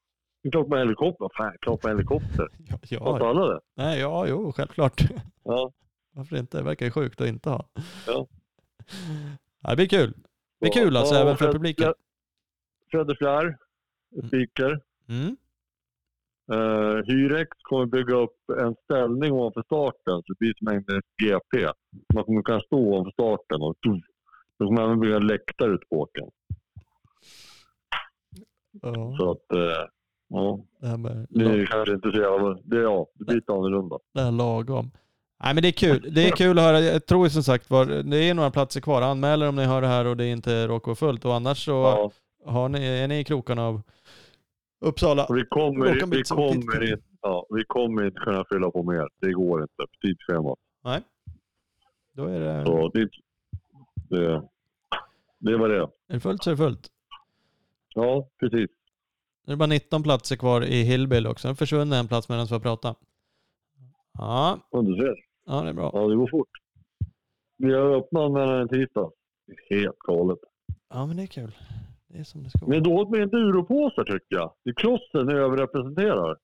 Klart med helikopter. Fan, klart med helikopter. ja, Fattar ja, alla det? nej, ja, jo, självklart. Ja. Varför inte? Det verkar ju sjukt att inte ha. Ja. Ja, det blir kul. Det blir kul alltså, Ja, även för Fred- publiken. Fredde Fjär, speaker. Mm. Uh, Hyrex kommer bygga upp en ställning ovanför starten så det blir som en GP. Man kommer kunna stå ovanför starten och de kommer även bygga en läktare ute på åkern. Ja, Så att, eh, ja, det med det är kanske inte så jävla... Det, är- ja, det lite annorlunda. Det är lagom. Nej men det är kul. Det är kul att höra. Jag tror som sagt var, det är några platser kvar. Anmäl er om ni hör det här och det inte råkar fullt. Och annars så Ja, har ni, är ni i krokarna av Uppsala. vi kommer, vi, kommer inte, ja, vi kommer inte kunna fylla på mer. Det går inte. Tidsschemat. Nej. Då är det, Så det, det, det var det. är det fullt så är det fullt. Ja, precis. Nu är det bara 19 platser kvar i Hillbill också. Nu försvunnit en plats medan vi har pratat. Ja, ser. ja det är bra. Ja, det går fort. Vi har öppnat mellan en tisdag. Helt galet. Ja men det är kul. Det är som det ska Men vara. det är dåligt med enduropåsar tycker jag. Det är Klossen är överrepresenterar.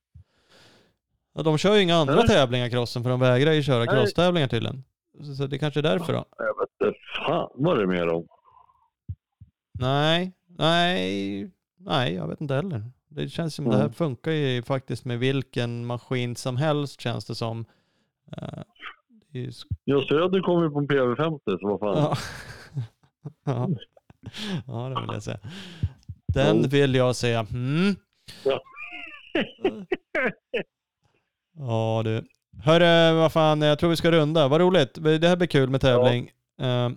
Ja, de kör ju inga andra Eller? tävlingar crossen för de vägrar ju köra Nej. crosstävlingar tydligen. Så, så det kanske är därför då. Jag vet inte fan vad det är med dem. Nej, nej, nej, jag vet inte heller. Det känns som det här Mm. funkar ju faktiskt med vilken maskin som helst känns det som. Eh, det ju Ja, Söder kommer ju på en PV50 så vad fan. ja. ja. ja, det vill jag säga. Den vill jag säga. Mm. Ja. ja du. Hörru, vad fan, jag tror vi ska runda. Vad roligt. Det här blir kul med tävling. Eh,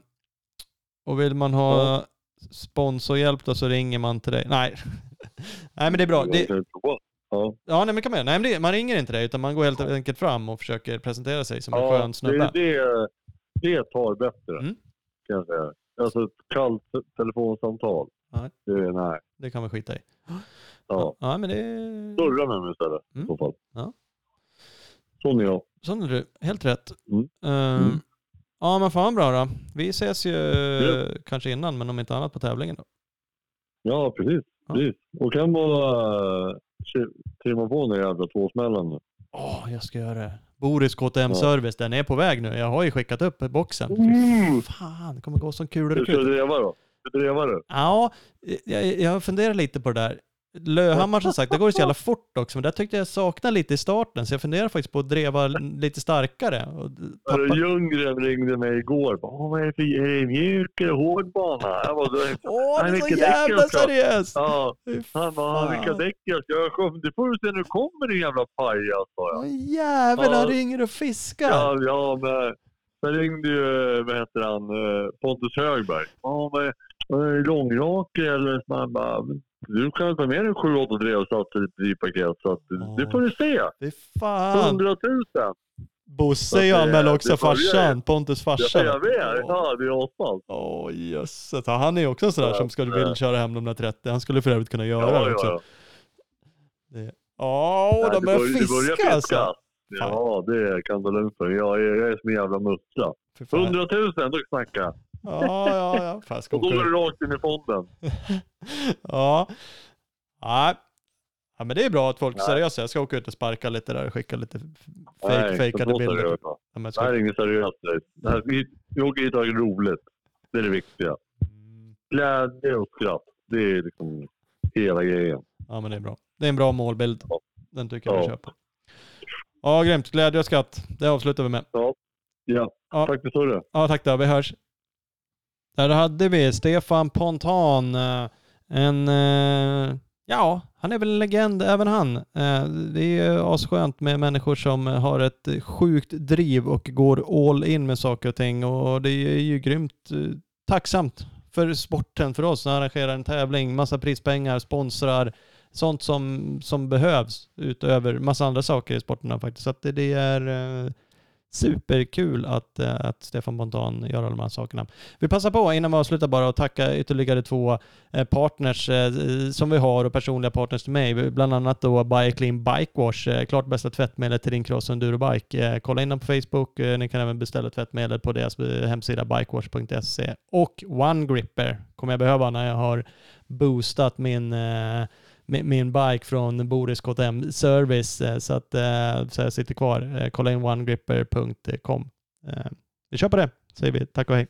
och vill man ha Ja. Sponsorhjälp då så ringer man till dig. Nej. Nej men det är bra. Det, Ja, Ja, nej, men kan man, nej, men det, man ringer inte dig utan man går helt enkelt fram och försöker presentera sig som en ja skön det, snubbe. det, det tar bättre. Mm. Kan jag säga. Alltså ett kallt telefonsamtal. Nej. Det, nej. Det kan vi skita i. Ja. Ja, men det... Surra med mig istället Mm. i så fall. Ja. Sån är jag. Sån är du. Helt rätt. Mm. Ehm, Mm. Ja, men fan bra då. Vi ses ju Ja. kanske innan, men om inte annat på tävlingen då. Ja, precis. Ja. Precis. Och kan bara uh, trimma på den jävla tvåsmällen nu. Åh, jag ska göra det. Boris KTM Ja. Service, den är på väg nu. Jag har ju skickat upp boxen. Mm. Fan, det kommer gå som kulor Du och ska krut. dreva då? Ska du dreva du? Ja, jag, jag funderar lite på det där. Löhammar som sagt, det går så jävla fort också, men där tyckte jag saknade lite i starten, så jag funderar faktiskt på att dreva lite starkare. Tappa... Ljunggren ringde mig igår. Bara, vad är det för är det mjuk eller hård bana? Jag bara, "Det- Åh, det är så jävla seriöst! ja. Han bara, vilka däck jag ska Det får du se när du kommer din jävla pajas, sa jag. Åh jävlar, han ringer och fiskar! Ja, ja men sen ringde ju, vad heter han, eh, Pontus Högberg. Ja, men det långrake eller så man bara, "Men du kan ta med dig sju, åtta drevsatser i ett drivpaket så att Ja. det får du se. Fy fan! Hundratusen! Bosse är det- anmäld också, det farsan. Pontus farsa. Ja, jag vet. Ja, det är asfalt. Åh jösses. Han är också en sån där Ja, som skulle ja. vilja köra hem de där 30. Han skulle för övrigt kunna göra Ja, det också. ja. Det- Ja, de det börjar det fiska alltså. Ja, det kan du lugnt för. Jag är, jag är som en jävla mussla. Fy fan. Hundratusen, då snackar jag. Ja, ja, ja. Fan, ska Och då går ut. rakt in i fonden. Ja. Nej. Ja, men det är bra att folk är seriösa. Jag ska åka ut och sparka lite där och skicka lite fake, fejkade bilder. Ja, men jag Det här ska... är inget seriöst. Vi, vi åker hit och har roligt. Det är det viktiga. Mm. Glädje och skratt. Det är liksom hela grejen. Ja, men det är bra. Det är en bra målbild. Ja. Den tycker jag vi Ja. köper. Ja, grymt. Glädje och skatt. Det avslutar vi med. Ja, Ja. tack för det. Ja, tack då. Vi hörs. Där hade vi Stefan Pontan. Eh, en, eh, ja, han är väl en legend även han. Eh, det är asskönt med människor som har ett sjukt driv och går all in med saker och ting och det är ju grymt tacksamt för sporten, för oss, när arrangerar en tävling, massa prispengar, sponsrar, sånt som, som behövs utöver massa andra saker i sporterna faktiskt. Så att det, det är superkul att, eh, att Stefan Pontan gör alla de här sakerna. Vi passar på innan vi avslutar bara att tacka ytterligare två eh, partners eh, som vi har och personliga partners till mig. Bland annat då Buy Clean Bike Wash, klart bästa tvättmedlet till din cross och endurobike. Kolla in dem på Facebook. Ni kan även beställa tvättmedel på deras hemsida bikewash.se. Och One Gripper kommer jag behöva när jag har boostat min eh, min, bike från Boris KTM Service eh, så att eh, så jag sitter kvar. Eh, kolla in onegripper.com. Vi kör på det, säger vi. Tack och hej.